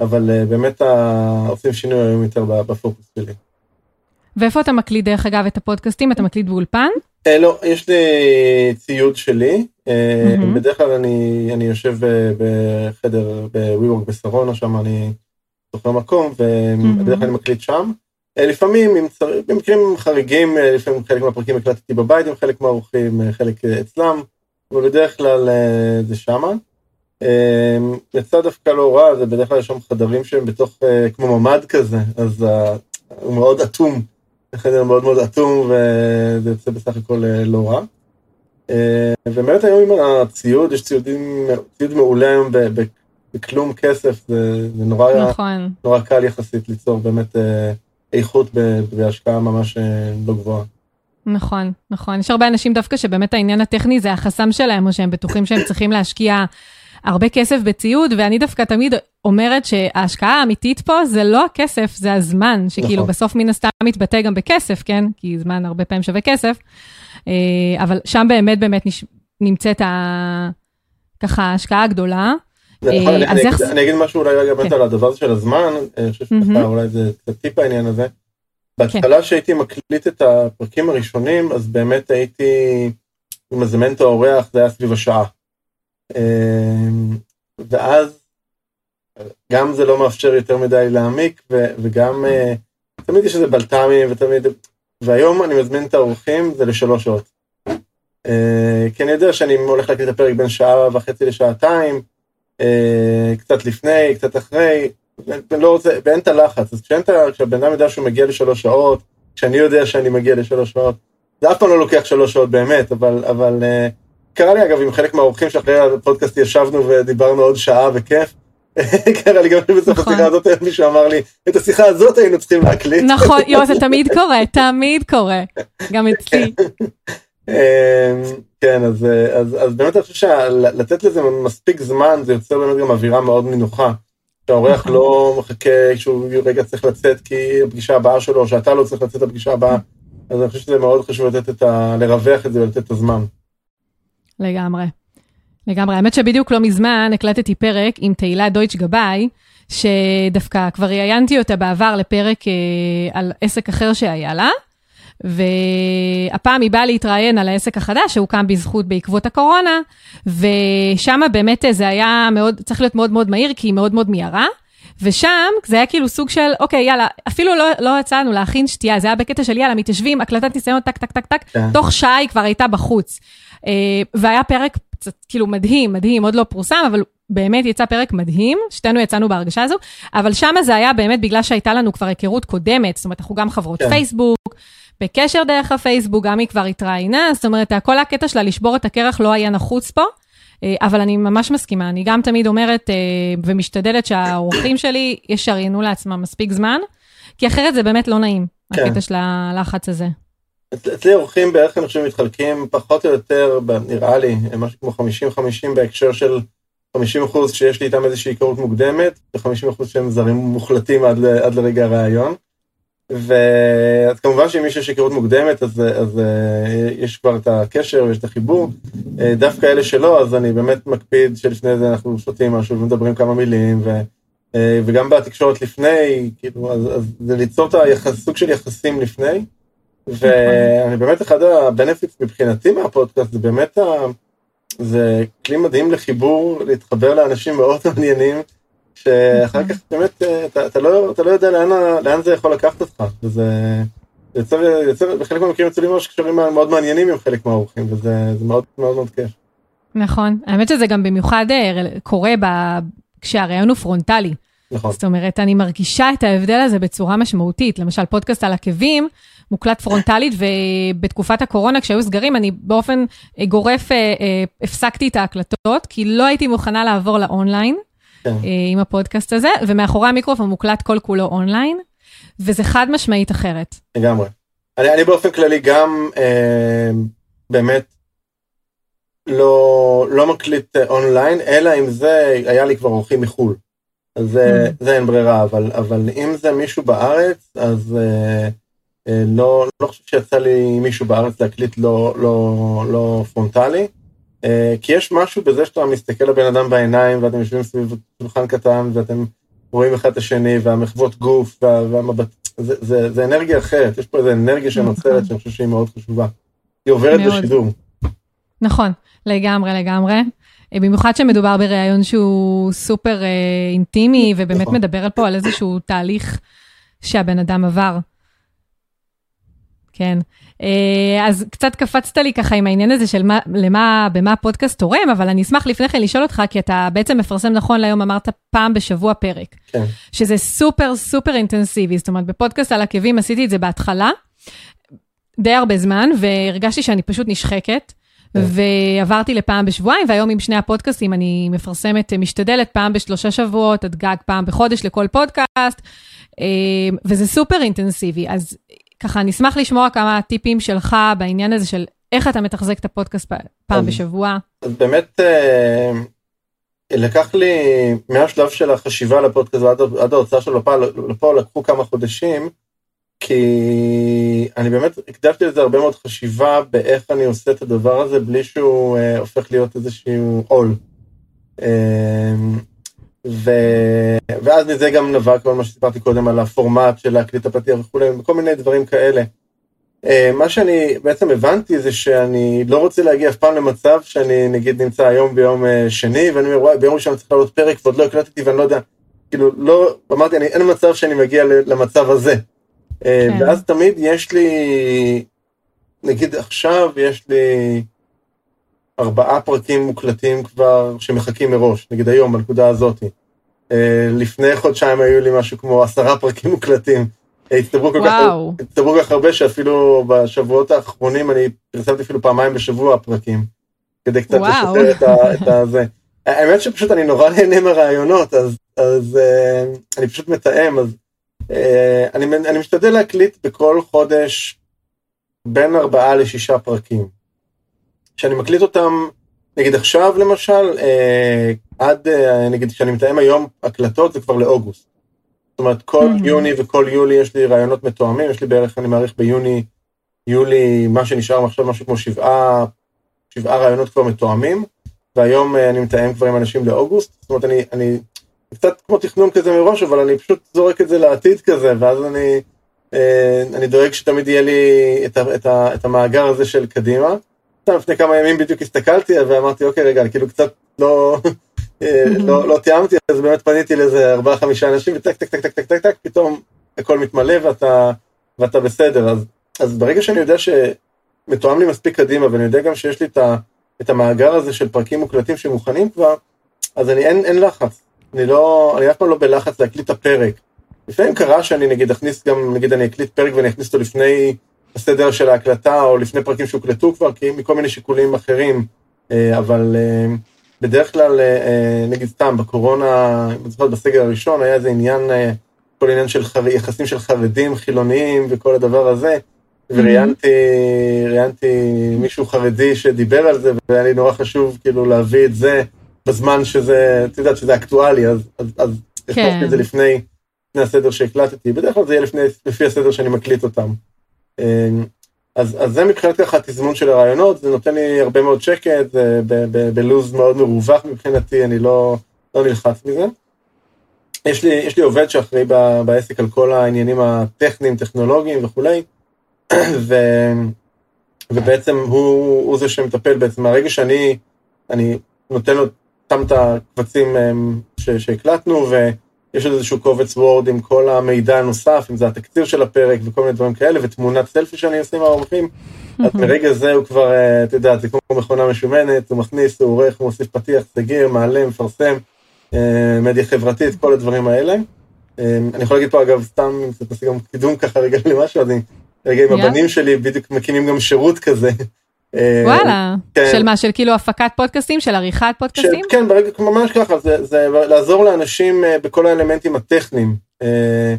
B: אבל אה, באמת עושים שינוי היום יותר בפוקוס שלי.
A: ואיפה אתה מקליט, דרך אגב, את הפודקאסטים? אתה מקליט באולפן?
B: אה, לא, יש לי ציוד שלי,
A: מהמם.
B: בדרך כלל אני, אני יושב בחדר ב-WeWork בשרונה, שם אני זוכר מקום, ובדרך כלל אני מקליט שם. אה, לפעמים, אם צריך, במקרים חריגים, אה, לפעמים חלק מהפרקים הקלטתי בבית עם חלק מהאורחים, אה, חלק אצלם, אבל בדרך כלל זה שמה. יצא דווקא לא רע, זה בדרך כלל יש שם חדרים שהם בתוך, כמו ממ"ד כזה, אז הוא מאוד אטום. זה חדר מאוד מאוד אטום, וזה יוצא בסך הכל לא רע. ובאמת היום עם הציוד, יש ציודים, ציוד מעולה היום בכלום כסף, זה, זה נורא,
A: נכון.
B: נורא קל יחסית ליצור באמת אה, איכות בהשקעה ממש אה, לא גבוהה.
A: נכון, נכון. יש הרבה אנשים דווקא שבאמת העניין הטכני זה החסם שלהם, או שהם בטוחים שהם צריכים להשקיע הרבה כסף בציוד, ואני דווקא תמיד אומרת שההשקעה האמיתית פה זה לא הכסף, זה הזמן, שכאילו
B: נכון.
A: בסוף מן הסתם מתבטא גם בכסף, כן? כי זמן הרבה פעמים שווה כסף. אה, אבל שם באמת באמת. נמצאת ה... ככה ההשקעה הגדולה.
B: זה
A: אה,
B: נכון, אני, אגיד, משהו אולי רגע באמת
A: כן.
B: על הדבר הזה של הזמן, אני חושב שככה
A: מהמם.
B: אולי זה קצת טיפ העניין הזה.
A: כן.
B: בהתחלה שהייתי מקליט את הפרקים הראשונים, אז באמת הייתי מזמן את האורח, זה היה סביב השעה. אמ, ואז גם זה לא מאפשר יותר מדי להעמיק, וגם אה, תמיד יש איזה בלת"מים, ותמיד... והיום אני מזמין את האורחים, זה לשלוש שעות. אה, כי אני יודע שאני הולך להקליט את הפרק בין שעה וחצי לשעתיים, אה, קצת לפני, קצת אחרי, לא רוצה, ואין את הלחץ. אז כשאין את ה... כשהבן אדם יודע שהוא מגיע לשלוש שעות, כשאני יודע שאני מגיע לשלוש שעות, זה אף פעם לא לוקח שלוש שעות באמת, אבל, אבל אה, קרה לי אגב עם חלק מהאורחים שאחרי הפודקאסט ישבנו ודיברנו עוד שעה וכיף. *laughs* קרה לי גם בסוף
A: נכון.
B: השיחה הזאת מישהו אמר לי, את השיחה הזאת היינו צריכים להקליט.
A: נכון, יואו, זה *laughs* תמיד קורה, תמיד קורה. גם אצלי.
B: אמ, כן, אז, אז, אז באמת אני חושב שלתת לזה מספיק זמן, זה יוצר באמת גם אווירה מאוד נינוחה. שהאורח
A: נכון.
B: לא מחכה שהוא רגע צריך לצאת כי הפגישה הבאה שלו, או שאתה לא צריך לצאת לפגישה הבאה. אז אני חושב שזה מאוד חשוב לתת את ה... לרווח את זה ולתת את הזמן.
A: לגמרי. לגמרי, האמת שבדיוק לא מזמן הקלטתי פרק עם תהילה דויטש גבאי, שדווקא כבר ראיינתי אותה בעבר לפרק אה, על עסק אחר שהיה לה, והפעם היא באה להתראיין על העסק החדש שהוקם בזכות בעקבות הקורונה, ושם באמת זה היה מאוד, צריך להיות מאוד מאוד מהיר, כי היא מאוד מאוד מיהרה. ושם זה היה כאילו סוג של, אוקיי, יאללה, אפילו לא, לא יצאנו להכין שתייה, זה היה בקטע של יאללה, מתיישבים, הקלטת ניסיון, טק, טק, טק, טק, כן. תוך שעה היא כבר הייתה בחוץ. אה, והיה פרק קצת, כאילו מדהים, מדהים, עוד לא פורסם, אבל באמת יצא פרק מדהים, שתינו יצאנו בהרגשה הזו, אבל שמה זה היה באמת בגלל שהייתה לנו כבר היכרות קודמת, זאת אומרת, אנחנו גם חברות כן. פייסבוק, בקשר דרך הפייסבוק, גם היא כבר התראיינה, זאת אומרת, כל הקטע שלה לשבור את הקרח לא היה נחוץ פה. אה, אבל אני ממש מסכימה, אני גם תמיד אומרת אה, ומשתדלת שהאורחים שלי ישריינו לעצמם מספיק זמן, כי אחרת זה באמת לא נעים, כן. הקטע של הלחץ הזה.
B: אצלי אורחים בערך אני חושב מתחלקים פחות או יותר, נראה לי, משהו כמו 50-50 בהקשר של 50 אחוז שיש לי איתם איזושהי היכרות מוקדמת, ו-50 אחוז שהם זרים מוחלטים עד, עד לרגע הרעיון. ואז כמובן שאם יש היכרות מוקדמת אז, אז אה, יש כבר את הקשר ויש את החיבור. אה, דווקא אלה שלא, אז אני באמת מקפיד שלפני זה אנחנו שותים משהו ומדברים כמה מילים, ו, אה, וגם בתקשורת לפני, כאילו, אז, אז זה ליצור את הסוג של יחסים לפני. ואני באמת, אחד הבנפיטס מבחינתי מהפודקאסט זה באמת, ה, זה כלי מדהים לחיבור, להתחבר לאנשים מאוד *laughs* מעניינים. שאחר כך באמת אה, אתה, אתה, לא, אתה לא יודע לאן, לאן זה יכול לקחת אותך, וזה יוצר, יוצר, בחלק מהמקרים יוצאים ממש קשרים מאוד מעניינים עם חלק מהאורחים, וזה מאוד מאוד מאוד כיף.
A: נכון, האמת שזה גם במיוחד אה, קורה ב... כשהראיון הוא פרונטלי. נכון. זאת אומרת, אני מרגישה את ההבדל הזה בצורה משמעותית. למשל, פודקאסט על עקבים מוקלט פרונטלית, ובתקופת הקורונה, כשהיו סגרים, אני באופן אה, גורף הפסקתי את ההקלטות, כי לא הייתי מוכנה לעבור לאונליין. כן. אה, עם הפודקאסט הזה, ומאחורי המיקרופון מוקלט כל כולו אונליין, וזה חד משמעית אחרת.
B: לגמרי. אני, אני באופן כללי גם אה, באמת לא, לא מקליט אה, אונליין, אלא אם זה היה לי כבר אורחים מחו"ל. אז זה, mm. זה אין ברירה, אבל, אבל אם זה מישהו בארץ, אז אה, אה, לא, לא חושב שיצא לי מישהו בארץ להקליט לא, לא, לא פרונטלי. אה, כי יש משהו בזה שאתה מסתכל לבן אדם בעיניים ואתם יושבים סביב שולחן קטן ואתם רואים אחד את השני והמחוות גוף והמבט, זה, זה, זה אנרגיה אחרת, יש פה איזה אנרגיה שנוצרת נכון. שאני חושב שהיא מאוד חשובה. היא עוברת מאוד. בשידור.
A: נכון, לגמרי לגמרי. אה, במיוחד שמדובר בריאיון שהוא סופר אה, אינטימי ובאמת נכון. מדבר פה על איזשהו תהליך שהבן אדם עבר. כן. אה, אז קצת קפצת לי ככה עם העניין הזה של מה, למה, במה הפודקאסט תורם, אבל אני אשמח לפני כן לשאול אותך, כי אתה בעצם מפרסם נכון להיום, אמרת פעם בשבוע פרק. כן. שזה סופר סופר אינטנסיבי, זאת אומרת, בפודקאסט על עקבים עשיתי את זה בהתחלה, די הרבה זמן, והרגשתי שאני פשוט נשחקת. כן. ועברתי לפעם בשבועיים, והיום עם שני הפודקאסטים אני מפרסמת, משתדלת פעם בשלושה שבועות, עד גג פעם בחודש לכל פודקאסט, אה, וזה סופר אינטנסיבי. אז ככה, אני אשמח לשמוע כמה טיפים שלך בעניין הזה של איך אתה מתחזק את הפודקאסט פעם אז, בשבוע.
B: אז באמת, אה, לקח לי, מהשלב של החשיבה לפודקאסט ועד, עד ההוצאה שלו לפה, לפה לקחו כמה חודשים, כי אני באמת הקדשתי לזה הרבה מאוד חשיבה באיך אני עושה את הדבר הזה בלי שהוא אה, הופך להיות איזשהו עול. אה, ו... ואז מזה גם נבע כל מה שסיפרתי קודם על הפורמט של להקליט הפתיח וכולי, וכל מיני דברים כאלה. אה, מה שאני בעצם הבנתי זה שאני לא רוצה להגיע אף פעם למצב שאני נגיד נמצא היום ביום אה, שני, ואני אומר וואי ביום ראשון צריך לעלות פרק ועוד לא הקלטתי ואני לא יודע, כאילו לא, אמרתי אני אין מצב שאני מגיע למצב הזה. אה, כן. ואז תמיד יש לי, נגיד עכשיו יש לי ארבעה פרקים מוקלטים כבר שמחכים מראש, נגיד היום, בנקודה הזאת. Uh, לפני חודשיים היו לי משהו כמו עשרה פרקים מוקלטים. אה, הצטברו כל, כך, הצטברו כל כך הרבה שאפילו בשבועות האחרונים אני פרסמתי אפילו פעמיים בשבוע פרקים. כדי קצת לשחרר את, ה, את הזה. האמת שפשוט אני נורא נהנה מהרעיונות, אז, אז uh, אני פשוט מתאם, אז uh, אני, אני משתדל להקליט בכל חודש בין ארבעה לשישה פרקים. שאני מקליט אותם, נגיד עכשיו למשל, אה, עד, אה, נגיד כשאני מתאם היום הקלטות זה כבר לאוגוסט. זאת אומרת, כל mm-hmm. יוני וכל יולי יש לי רעיונות מתואמים, יש לי בערך, אני מעריך ביוני, יולי, מה שנשאר עכשיו, משהו כמו שבעה, שבעה רעיונות כבר מתואמים. והיום אני מתאם כבר עם אנשים לאוגוסט, זאת אומרת אני, אני קצת כמו תכנון כזה מראש, אבל אני פשוט זורק את זה לעתיד כזה, ואז אני, אני דואג שתמיד יהיה לי את, ה, את, ה, את המאגר הזה של קדימה. לפני כמה ימים בדיוק הסתכלתי ואמרתי, אוקיי, רגע, כאילו קצת לא, *laughs* לא, לא תיאמתי, אז באמת פניתי לאיזה ארבעה חמישה אנשים, וטק טק טק טק טק טק טק, פתאום הכל מתמלא ואתה, ואתה בסדר. אז, אז ברגע שאני יודע שמתואם לי מספיק קדימה, ואני יודע גם שיש לי את, ה, את המאגר הזה של פרקים מוקלטים שמוכנים כבר, אז אני אין, אין לחץ. אני לא, אני אף פעם לא בלחץ להקליט את הפרק. לפעמים קרה שאני נגיד אכניס גם, נגיד אני אקליט פרק ואני אכניס אותו לפני הסדר של ההקלטה, או לפני פרקים שהוקלטו כבר, כי מכל מיני שיקולים אחרים, אה, אבל אה, בדרך כלל, אה, נגיד סתם, בקורונה, אני זוכר בסגר הראשון, היה איזה עניין, כל עניין של חר... יחסים של חרדים, חילוניים וכל הדבר הזה, וראיינתי ראיינתי מישהו חרדי שדיבר על זה, והיה לי נורא חשוב כאילו להביא את זה בזמן שזה, את יודעת שזה אקטואלי, אז, אז, אז כן. את זה לפני, לפני הסדר שהקלטתי, בדרך כלל זה יהיה לפני, לפי הסדר שאני מקליט אותם. אמ, אז, אז זה מבחינת ככה התזמון של הרעיונות, זה נותן לי הרבה מאוד שקט, זה בלוז מאוד מרווח מבחינתי, אני לא, לא נלחץ מזה. יש לי, יש לי עובד שאחראי בעסק על כל העניינים הטכניים, טכנולוגיים וכולי, *clears throat* ו, ובעצם הוא, הוא זה שמטפל בעצם, מהרגע שאני אני נותן לו, שם את הקבצים אמ, שהקלטנו, יש עוד איזשהו קובץ וורד עם כל המידע הנוסף, אם זה התקציר של הפרק וכל מיני דברים כאלה, ותמונת סלפי שאני עושה עם האורחים, אז מרגע זה הוא כבר, אה, אתה יודע, זה כמו מכונה משומנת, הוא מכניס, הוא עורך, הוא מוסיף פתיח, סגיר, מעלה, מפרסם, אה, מדיה חברתית, כל הדברים האלה. אה, אני יכול להגיד פה אגב, סתם, אם זה תעשה גם קידום ככה רגע למשהו, אז אני רגע עם הבנים שלי בדיוק מקימים גם שירות כזה.
A: אה, וואלה, כן. של מה, של כאילו הפקת פודקאסטים, של עריכת פודקאסטים? של,
B: כן, ברגע, ממש ככה, זה, זה לעזור לאנשים אה, בכל האלמנטים הטכניים אה,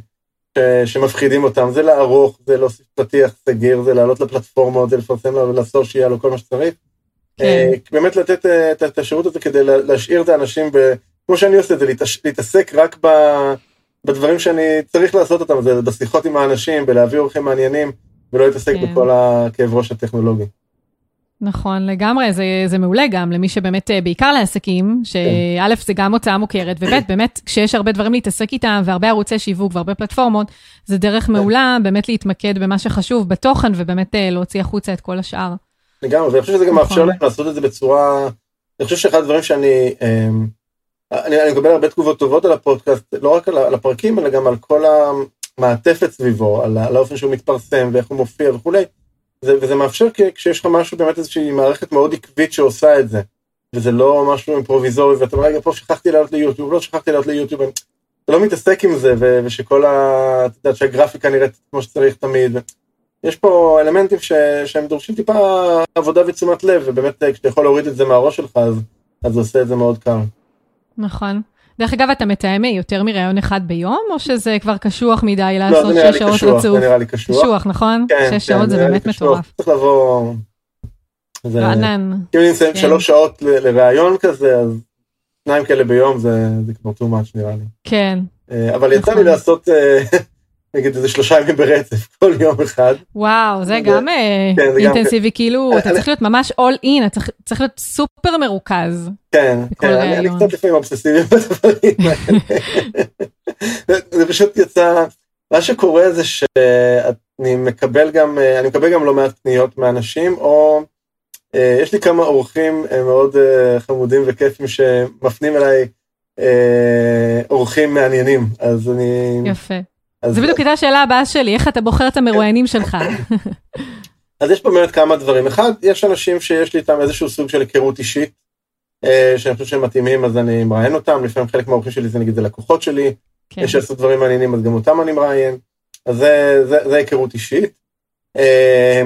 B: שמפחידים אותם, זה לערוך, זה להוסיף פתיח סגיר, זה לעלות לפלטפורמות, זה לפרסם לסושיאל או כל מה שצריך. כן. באמת לתת את השירות הזה כדי להשאיר את האנשים, ב, כמו שאני עושה את זה, להתעסק רק ב, בדברים שאני צריך לעשות אותם, זה בשיחות עם האנשים, בלהביא אורחים מעניינים, ולא להתעסק כן. בכל הכאב ראש הטכנולוגי.
A: נכון, לגמרי, זה, זה מעולה גם למי שבאמת, אה, בעיקר לעסקים, שא' זה גם הוצאה מוכרת, וב' באמת, כשיש הרבה דברים להתעסק איתם, והרבה ערוצי שיווק והרבה פלטפורמות, זה דרך מעולה באמת להתמקד במה שחשוב בתוכן, ובאמת אה, להוציא החוצה את כל השאר.
B: לגמרי, ואני חושב שזה גם מאפשר נכון. להם לעשות את זה בצורה, אני חושב שאחד הדברים שאני, אמ, אני, אני מקבל הרבה תגובות טובות על הפודקאסט, לא רק על הפרקים, אלא גם על כל המעטפת סביבו, על האופן שהוא מתפרסם ואיך הוא מופיע וכולי. זה, וזה מאפשר כשיש לך משהו, באמת איזושהי מערכת מאוד עקבית שעושה את זה, וזה לא משהו אימפרוביזורי, ואתה אומר, רגע, פה שכחתי לעלות ליוטיוב, לא שכחתי לעלות ליוטיוב, אתה לא מתעסק עם זה, ו- ושכל ה... אתה יודע, שהגרפיקה נראית כמו שצריך תמיד. יש פה אלמנטים ש- שהם דורשים טיפה עבודה ותשומת לב, ובאמת כשאתה יכול להוריד את זה מהראש שלך, אז, אז זה עושה את זה מאוד קל.
A: נכון. דרך אגב, אתה מתאם יותר מראיון אחד ביום, או שזה כבר קשוח מדי לא, לעשות שש שעות רצוף?
B: לא, זה נראה לי קשוח.
A: קשוח, נכון? כן, שש כן, שעות זה באמת מטורף.
B: צריך לבוא...
A: רענן.
B: אם אני מסיים כן. שלוש שעות לראיון כזה, אז שניים כאלה ביום זה כבר too much נראה לי.
A: כן.
B: אה, אבל יצא לי נכון. לעשות אה, נגיד איזה שלושה ימים ברצף *laughs* כל יום אחד.
A: וואו זה גם אה, כן, אינטנסיבי כאילו *laughs* אתה צריך להיות ממש all in אתה צריך להיות סופר מרוכז.
B: כן, כן אני קצת לפעמים אובססיבי בדברים האלה. *laughs* זה פשוט יצא מה שקורה זה שאני מקבל גם אני מקבל גם לא מעט פניות מאנשים או אה, יש לי כמה אורחים אה, מאוד חמודים וכיפים שמפנים אליי אורחים מעניינים אז אני.
A: יפה. זה בדיוק הייתה השאלה הבאה שלי, איך אתה בוחר את המרואיינים שלך? *laughs*
B: אז יש פה באמת כמה דברים. אחד, יש אנשים שיש לי איתם איזשהו סוג של היכרות אישית, אה, שאני חושב שהם מתאימים, אז אני מראיין אותם, לפעמים חלק מהאורחים שלי זה נגיד זה לקוחות שלי, כן. יש שעשו דברים מעניינים, אז גם אותם אני מראיין, אז זה, זה, זה היכרות אישית. אה,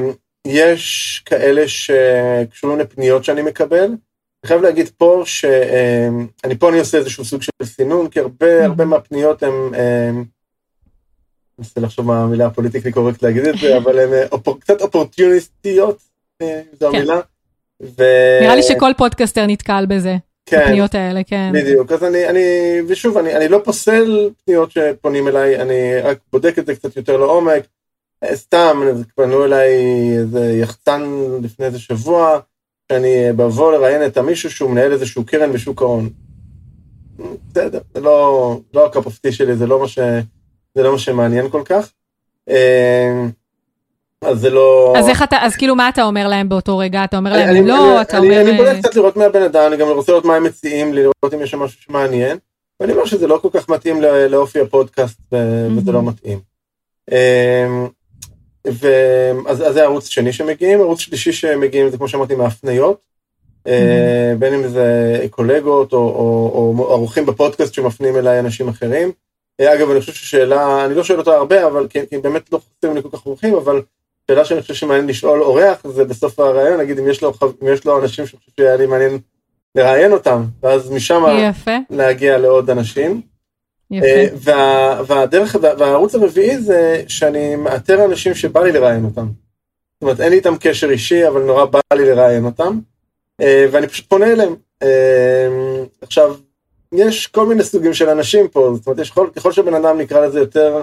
B: יש כאלה שקשורים לפניות שאני מקבל. אני חייב להגיד פה שאני אה, פה אני עושה איזשהו סוג של סינון, כי הרבה, הרבה מהפניות הם... מנסה לחשוב מה המילה ה politically correct להגיד את זה, *laughs* אבל הן אה, קצת אופורטוניסטיות, אה, זו כן. המילה.
A: נראה לי שכל פודקאסטר נתקל בזה. כן, הפניות האלה, כן.
B: בדיוק, אז אני, אני ושוב, אני, אני לא פוסל פניות שפונים אליי, אני רק בודק את זה קצת יותר לעומק. אה, סתם, פנו אליי איזה יחצן לפני איזה שבוע, שאני אבוא לראיין את המישהו שהוא מנהל איזשהו קרן בשוק ההון. בסדר, זה לא, לא ה cup of tea שלי, זה לא מה, ש, זה לא מה שמעניין כל כך. אה, אז זה לא...
A: אז איך אתה, אז כאילו מה אתה אומר להם באותו רגע? אתה אומר להם
B: אני-
A: לא,
B: אני-
A: אתה
B: אני-
A: אומר...
B: אני בודק
A: אה,
B: קצת לראות מהבן אדם, אני גם רוצה לראות מה הם מציעים לי, לראות אם יש שם משהו שמעניין. ואני אומר שזה לא כל כך מתאים לא- לאופי הפודקאסט, וזה לא. מתאים. אמ, ו- אז אז זה ערוץ שני שמגיעים, ערוץ שלישי שמגיעים זה כמו שאמרתי מהפניות, אה, בין אם זה קולגות או, או, או ערוכים בפודקאסט שמפנים אליי אנשים אחרים. אה, אגב, אני חושב ששאלה, אני לא שואל אותה הרבה, אבל כי, כי באמת לא חסרים לי כל כך עורכים, אבל שאלה שאני חושב שמעניין לשאול אורח זה בסוף הרעיון, נגיד אם יש לו, אם יש לו אנשים שאני חושב שהיה לי מעניין לראיין אותם, ואז משם
A: יפה,
B: להגיע לעוד אנשים. אה,
A: יפה.
B: וה, והדרך, וה- והערוץ הרביעי זה שאני מאתר אנשים שבא לי לראיין אותם. זאת אומרת, אין לי איתם קשר אישי, אבל נורא בא לי לראיין אותם, אה, ואני פשוט פונה אליהם. אה, עכשיו, יש כל מיני סוגים של אנשים פה, זאת אומרת, יש כל, ככל שבן אדם נקרא לזה יותר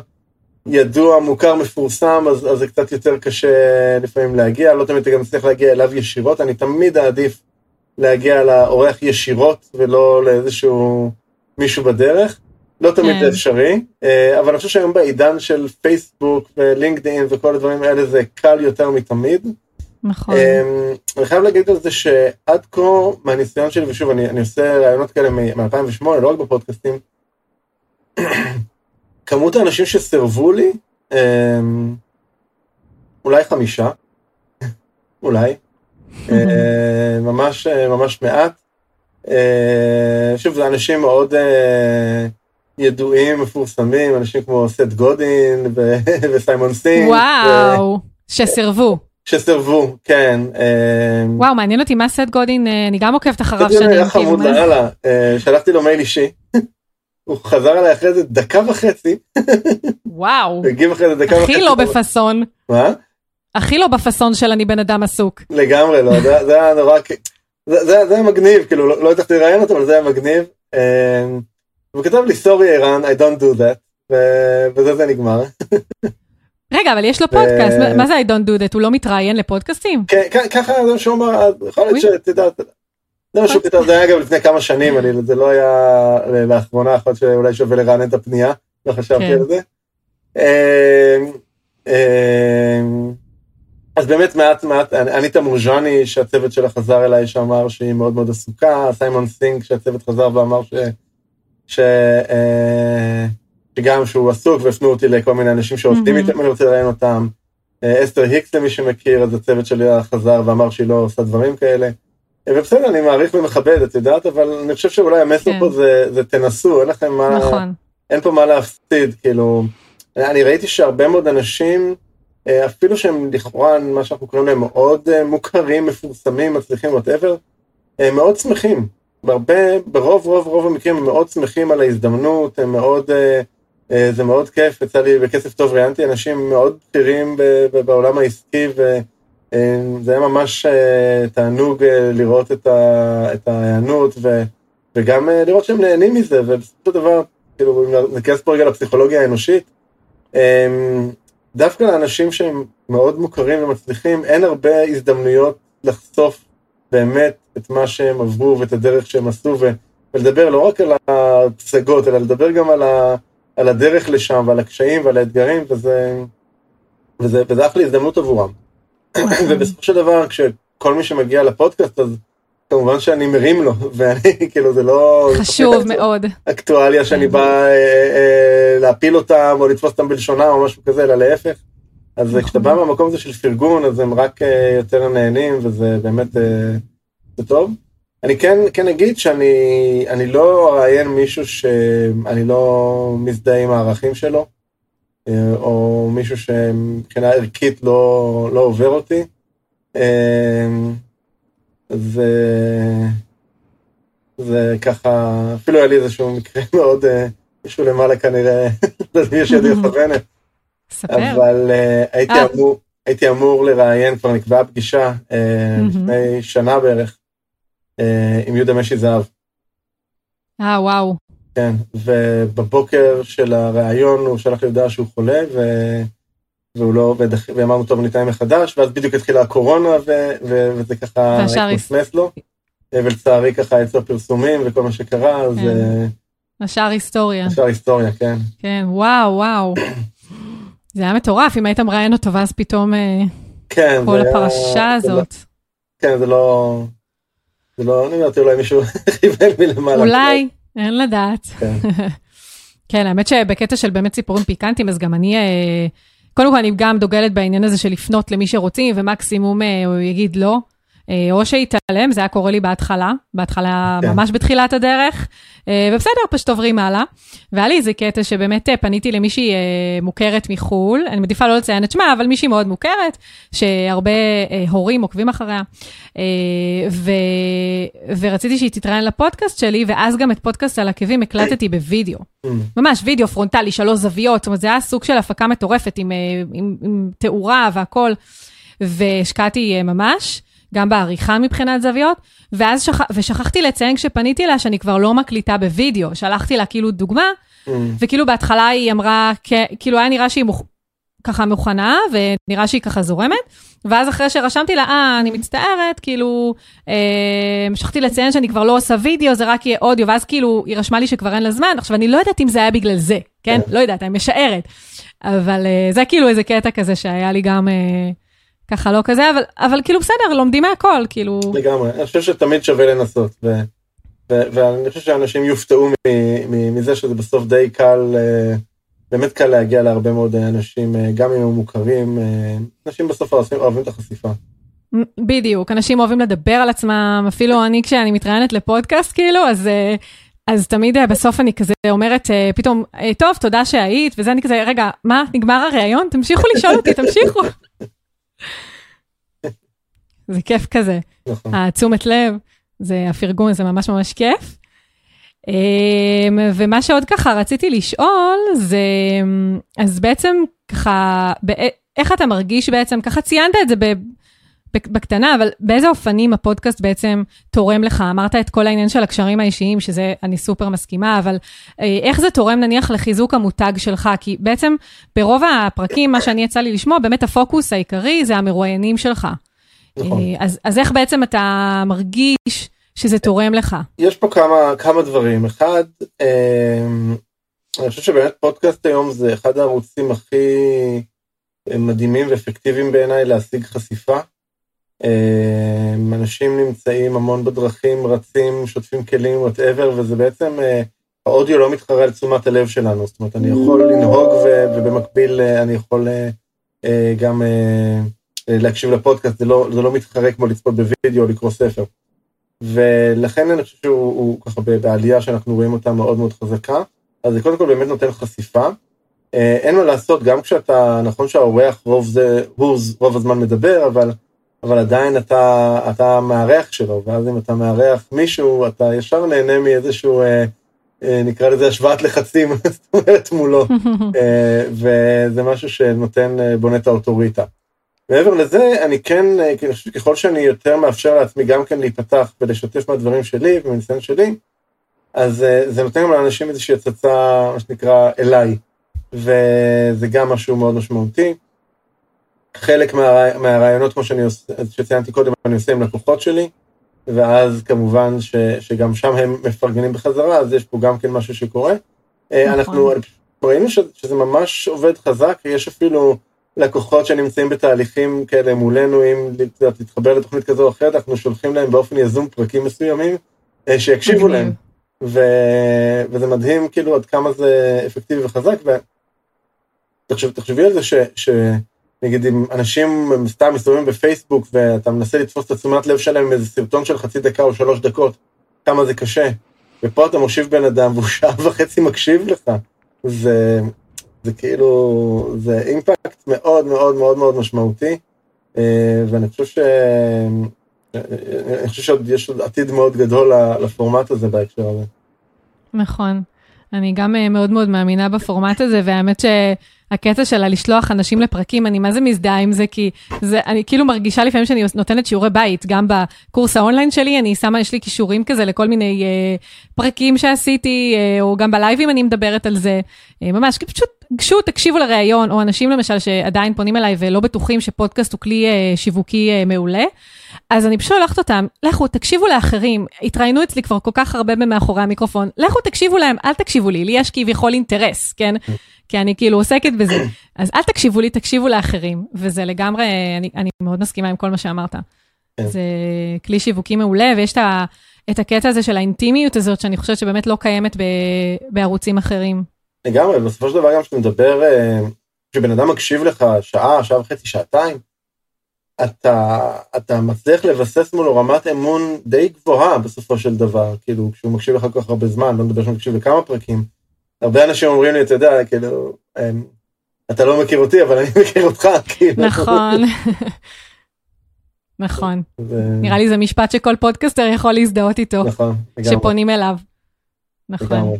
B: ידוע, מוכר, מפורסם, אז, אז זה קצת יותר קשה לפעמים להגיע, לא תמיד אתה גם מצליח להגיע אליו ישירות, אני תמיד אעדיף להגיע לאורח ישירות ולא לאיזשהו מישהו בדרך. לא תמיד
A: כן.
B: זה אפשרי, אה, אבל אני חושב שהיום בעידן של פייסבוק ולינקדאין וכל הדברים האלה זה קל יותר מתמיד.
A: נכון.
B: אה, אני חייב להגיד על זה שעד כה, מהניסיון שלי, ושוב, אני, אני עושה רעיונות כאלה מ-2008, לא רק בפודקאסטים, *clears throat* כמות האנשים שסירבו לי, אה, אולי חמישה, *laughs* אולי, אה, ממש, ממש מעט. שוב, זה אנשים מאוד אה, ידועים, מפורסמים, אנשים כמו סט גודין *laughs* וסיימון סינק.
A: וואו, שסירבו.
B: שסירבו, כן. אה,
A: וואו, מעניין אותי מה סט גודין, אה, אני גם עוקבת אחריו שנים. כאילו,
B: אה, שלחתי לו מייל אישי. *laughs* הוא חזר אליי אחרי זה דקה וחצי,
A: וואו, *laughs*
B: הגיב אחרי זה דקה וחצי.
A: הכי לא בפאסון,
B: מה?
A: הכי לא בפאסון של אני בן אדם עסוק.
B: לגמרי לא, זה, זה היה נורא, זה, זה, זה היה מגניב, כאילו לא, לא הצלחתי לראיין אותו, אבל זה היה מגניב. אה, הוא כתב לי, sorry ערן, I don't do that, ו- וזה זה נגמר. *laughs*
A: רגע, אבל יש לו פודקאסט, מה- מה זה I don't do that? הוא לא מתראיין לפודקאסטים?
B: כן, ככה זה מה שהוא אמר, אז יכול להיות. שאת יודעת, זה מה שהוא כתב, זה היה אגב לפני כמה שנים, זה לא היה לאחרונה, יכול להיות שאולי שווה לרענן את הפנייה, לא חשבתי
A: כן.
B: על זה. אה, אה, אז באמת מעט מעט, אניטה מורג'ני שהצוות שלה חזר אליי שאמר שהיא מאוד מאוד עסוקה, סיימון סינק שהצוות חזר ואמר ש... אה, שגם שהוא עסוק והפנו אותי לכל מיני אנשים שעובדים. איתם, אני רוצה לראיין אותם. אה, אסתר היקס למי שמכיר, אז הצוות שלה חזר ואמר שהיא לא עושה דברים כאלה. אה, ובסדר, אני מעריך ומכבד, את יודעת, אבל אני חושב שאולי המסר
A: כן.
B: פה זה, זה תנסו, אין לכם מה,
A: נכון.
B: אין פה מה להפסיד, כאילו, אני ראיתי שהרבה מאוד אנשים, אה, אפילו שהם לכאורה, מה שאנחנו קוראים להם, מאוד אה, מוכרים, מפורסמים, מצליחים, וואטאבר, הם מאוד שמחים. בהרבה, ברוב רוב רוב המקרים הם מאוד שמחים על ההזדמנות, הם מאוד, אה, אה, זה מאוד כיף, יצא לי בכסף טוב, ראיינתי אנשים מאוד בכירים בעולם העסקי, וזה היה ממש אה, תענוג אה, לראות את ההיענות, וגם אה, לראות שהם נהנים מזה, ובסופו של דבר, כאילו, אם ניכנס פה רגע לפסיכולוגיה האנושית, דווקא לאנשים שהם מאוד מוכרים ומצליחים, אין הרבה הזדמנויות לחשוף באמת את מה שהם עברו ואת הדרך שהם עשו, ולדבר לא רק על הפסגות, אלא לדבר גם על, ה- על הדרך לשם ועל הקשיים ועל האתגרים, וזה, וזה, וזה אחלה הזדמנות עבורם. *coughs* ובסופו של דבר, כשכל מי שמגיע לפודקאסט, אז כמובן שאני מרים לו, *laughs* ואני, כאילו, זה לא...
A: חשוב מאוד.
B: אקטואליה שאני בא אה, אה, להפיל אותם או לתפוס אותם בלשונם או משהו כזה, אלא להפך. אז
A: נכון.
B: כשאתה בא מהמקום הזה של פרגון, אז הם רק אה, יותר נהנים, וזה באמת, אה, זה טוב. אני כן, כן אגיד שאני אני לא אראיין מישהו שאני לא מזדהה עם הערכים שלו, אה, או מישהו שמבחינה ערכית לא, לא עובר אותי. אה, זה, זה ככה, אפילו היה לי איזשהו מקרה *laughs* מאוד, אה, מישהו למעלה כנראה, *laughs* לא יודע יש ידי *laughs* מכוונת. אבל הייתי. אמור, לראיין, כבר נקבעה פגישה. לפני שנה בערך, עם יהודה משי זהב.
A: אה, וואו.
B: כן, ובבוקר של הראיון הוא שלח לי הודעה שהוא חולה, ו... והוא לא, ודח, ואמרנו טוב נתניה מחדש, ואז בדיוק התחילה הקורונה, ו, ו, וזה ככה התמסמס לו, ולצערי ככה יצאו פרסומים וכל מה שקרה, אז... כן.
A: השאר היסטוריה.
B: השאר היסטוריה, כן.
A: כן, וואו, וואו. זה היה מטורף, אם היית מראיין אותו, ואז פתאום
B: כן,
A: כל הפרשה היה... הזאת.
B: כן, זה לא... זה לא, אני אומרת, אולי מישהו *laughs* חיבל מלמעלה.
A: אולי, *laughs* אין לדעת. כן. *laughs* כן, האמת שבקטע של באמת סיפורים פיקנטיים, אז גם אני, אה, קודם כל אני גם דוגלת בעניין הזה של לפנות למי שרוצים, ומקסימום אה, הוא יגיד לא. אה, או שיתעלם, זה היה קורה לי בהתחלה, בהתחלה כן. ממש בתחילת הדרך, אה, ובסדר, פשוט עוברים הלאה. והיה לי איזה קטע שבאמת אה, פניתי למישהי מוכרת מחו"ל, אני מעדיפה לא לציין את שמה, אבל מישהי מאוד מוכרת, שהרבה הורים עוקבים אחריה, ו... ורציתי שהיא תתראיין לפודקאסט שלי, ואז גם את פודקאסט על עקבים הקלטתי בווידאו. Mm. ממש וידאו פרונטלי, שלוש זוויות, זאת אומרת, זה היה סוג של הפקה מטורפת עם, עם, עם תאורה והכול, והשקעתי ממש. גם בעריכה מבחינת זוויות, ואז שכ... ושכחתי לציין כשפניתי אליה שאני כבר לא מקליטה בווידאו, שלחתי לה כאילו דוגמה, mm. וכאילו בהתחלה היא אמרה, כאילו היה נראה שהיא מוכ... ככה מוכנה, ונראה שהיא ככה זורמת, ואז אחרי שרשמתי לה, אה, אני מצטערת, כאילו, אה, שכחתי לציין שאני כבר לא עושה וידאו, זה רק יהיה אודיו, ואז כאילו, היא רשמה לי שכבר אין לה זמן, עכשיו אני לא יודעת אם זה היה בגלל זה, כן? כן. לא יודעת, אני משערת. אבל אה, זה כאילו איזה קטע כזה שהיה לי גם... אה, ככה לא כזה, אבל, אבל כאילו בסדר, לומדים מהכל, כאילו...
B: לגמרי, אני חושב שתמיד שווה לנסות, ו, ו, ואני חושב שאנשים יופתעו מזה שזה בסוף די קל, אה, באמת קל להגיע להרבה מאוד אנשים, אה, גם אם הם מוכרים, אה, אנשים בסוף אוהבים, אוהבים את החשיפה.
A: בדיוק, אנשים אוהבים לדבר על עצמם, אפילו אני כשאני מתראיינת לפודקאסט, כאילו, אז... אז תמיד בסוף אני כזה אומרת פתאום, טוב, תודה שהיית, וזה אני כזה, רגע, מה, נגמר הראיון? תמשיכו לשאול אותי, תמשיכו. זה כיף כזה. נכון. התשומת לב, זה הפרגון, זה ממש ממש כיף. אמ, ומה שעוד ככה רציתי לשאול, זה, אז בעצם ככה, איך אתה מרגיש בעצם, ככה ציינת את זה בקטנה, אבל באיזה אופנים הפודקאסט בעצם תורם לך? אמרת את כל העניין של הקשרים האישיים, שזה אני סופר מסכימה, אבל אה, איך זה תורם נניח לחיזוק המותג שלך? כי בעצם ברוב הפרקים, מה שאני יצא לי לשמוע, באמת הפוקוס העיקרי זה המרואיינים שלך. נכון. אה, אז, אז איך בעצם אתה מרגיש שזה תורם לך?
B: יש פה כמה, כמה דברים. אחד, אה, אני חושב שבאמת פודקאסט היום זה אחד הערוצים הכי מדהימים ואפקטיביים בעיניי להשיג חשיפה. אמ, אנשים נמצאים המון בדרכים, רצים, שוטפים כלים, whatever, וזה בעצם, אה, האודיו לא מתחרה על תשומת הלב שלנו, זאת אומרת, אני יכול לנהוג ובמקביל אה, אני יכול אה, גם להקשיב לפודקאסט, זה לא, זה לא מתחרה כמו לצפות בווידאו או לקרוא ספר. ולכן אני חושב שהוא ככה בעלייה שאנחנו רואים אותה מאוד מאוד חזקה, אז זה קודם כל באמת נותן חשיפה. אין מה לעשות, גם כשאתה, נכון שהאורח רוב זה, הוא רוב הזמן מדבר, אבל אבל עדיין אתה, אתה מארח שלו, ואז אם אתה מארח מישהו, אתה ישר נהנה מאיזשהו, אה, אה, נקרא לזה השוואת לחצים, *laughs* זאת אומרת מולו, *laughs* אה, וזה משהו שנותן, אה, בונה את האוטוריטה. מעבר לזה, אני כן, אה, ככל שאני יותר מאפשר לעצמי גם כן להיפתח ולשתף מהדברים שלי ומניסיון שלי, אז אה, זה נותן גם לאנשים איזושהי הצצה, מה שנקרא, אליי, וזה גם משהו מאוד משמעותי. חלק מה, מהרעיונות, כמו שאני עושה, שציינתי קודם, אני עושה עם לקוחות שלי, ואז כמובן ש, שגם שם הם מפרגנים בחזרה, אז יש פה גם כן משהו שקורה. אה, נכון. אנחנו ראינו ש, שזה ממש עובד חזק, יש אפילו לקוחות שנמצאים בתהליכים כאלה מולנו, אם תתחבר לתוכנית כזו או אחרת, אנחנו שולחים להם באופן יזום פרקים מסוימים, אה, שיקשיבו להם. ו... וזה מדהים כאילו עד כמה זה אפקטיבי וחזק, ותחשבי על זה ש... ש... נגיד אם אנשים סתם מסתובבים בפייסבוק ואתה מנסה לתפוס את התשומת לב שלהם עם איזה סרטון של חצי דקה או שלוש דקות, כמה זה קשה. ופה אתה מושיב בן אדם והוא שעה *laughs* וחצי מקשיב לך. זה, זה כאילו, זה אימפקט מאוד מאוד מאוד מאוד משמעותי, אה, ואני חושב ש... אני חושב שעוד יש עוד עתיד מאוד גדול לפורמט הזה בהקשר הזה.
A: נכון. אני גם אה, מאוד מאוד מאמינה בפורמט הזה, והאמת שהקטע של הלשלוח אנשים לפרקים, אני מה זה מזדהה עם זה, כי זה, אני כאילו מרגישה לפעמים שאני נותנת שיעורי בית, גם בקורס האונליין שלי, אני שמה, יש לי כישורים כזה לכל מיני אה, פרקים שעשיתי, אה, או גם בלייבים אני מדברת על זה, אה, ממש, פשוט גשו, תקשיבו לראיון, או אנשים למשל שעדיין פונים אליי ולא בטוחים שפודקאסט הוא כלי אה, שיווקי אה, מעולה, אז אני פשוט הולכת אותם, לכו, תקשיבו לאחרים, התראיינו אצלי כבר כל כך הרבה מאחורי המיקרופון, לכו תקשיבו להם, אל תקשיבו לי, לי יש כביכול אינטרס, כן? כי אני כאילו עוסקת בזה. אז אל תקשיבו לי, תקשיבו לאחרים, וזה לגמרי, אני, אני מאוד מסכימה עם כל מה שאמרת.
B: כן.
A: זה כלי שיווקי מעולה, ויש את, ה, את הקטע הזה של האינטימיות הזאת, שאני חושבת שבאמת לא קיימת ב, בערוצים אחרים.
B: לגמרי, בסופו של דבר גם כשאתה מדבר, אה, כשבן אדם מקשיב לך שעה, שעה וחצי, שעתיים, אתה, אתה מצליח לבסס מולו רמת אמון די גבוהה בסופו של דבר, כאילו, כשהוא מקשיב לך כל כך הרבה זמן, לא מדבר שהוא מקשיב לכמה פרקים. הרבה אנשים אומרים לי, אתה יודע, כאילו, הם, אתה לא מכיר אותי, אבל אני מכיר אותך, כאילו.
A: נכון. *laughs* נכון.
B: ו...
A: נראה לי זה משפט שכל פודקאסטר יכול להזדהות איתו,
B: נכון, לגמרי.
A: שפונים אליו. נכון.
B: לגמרי.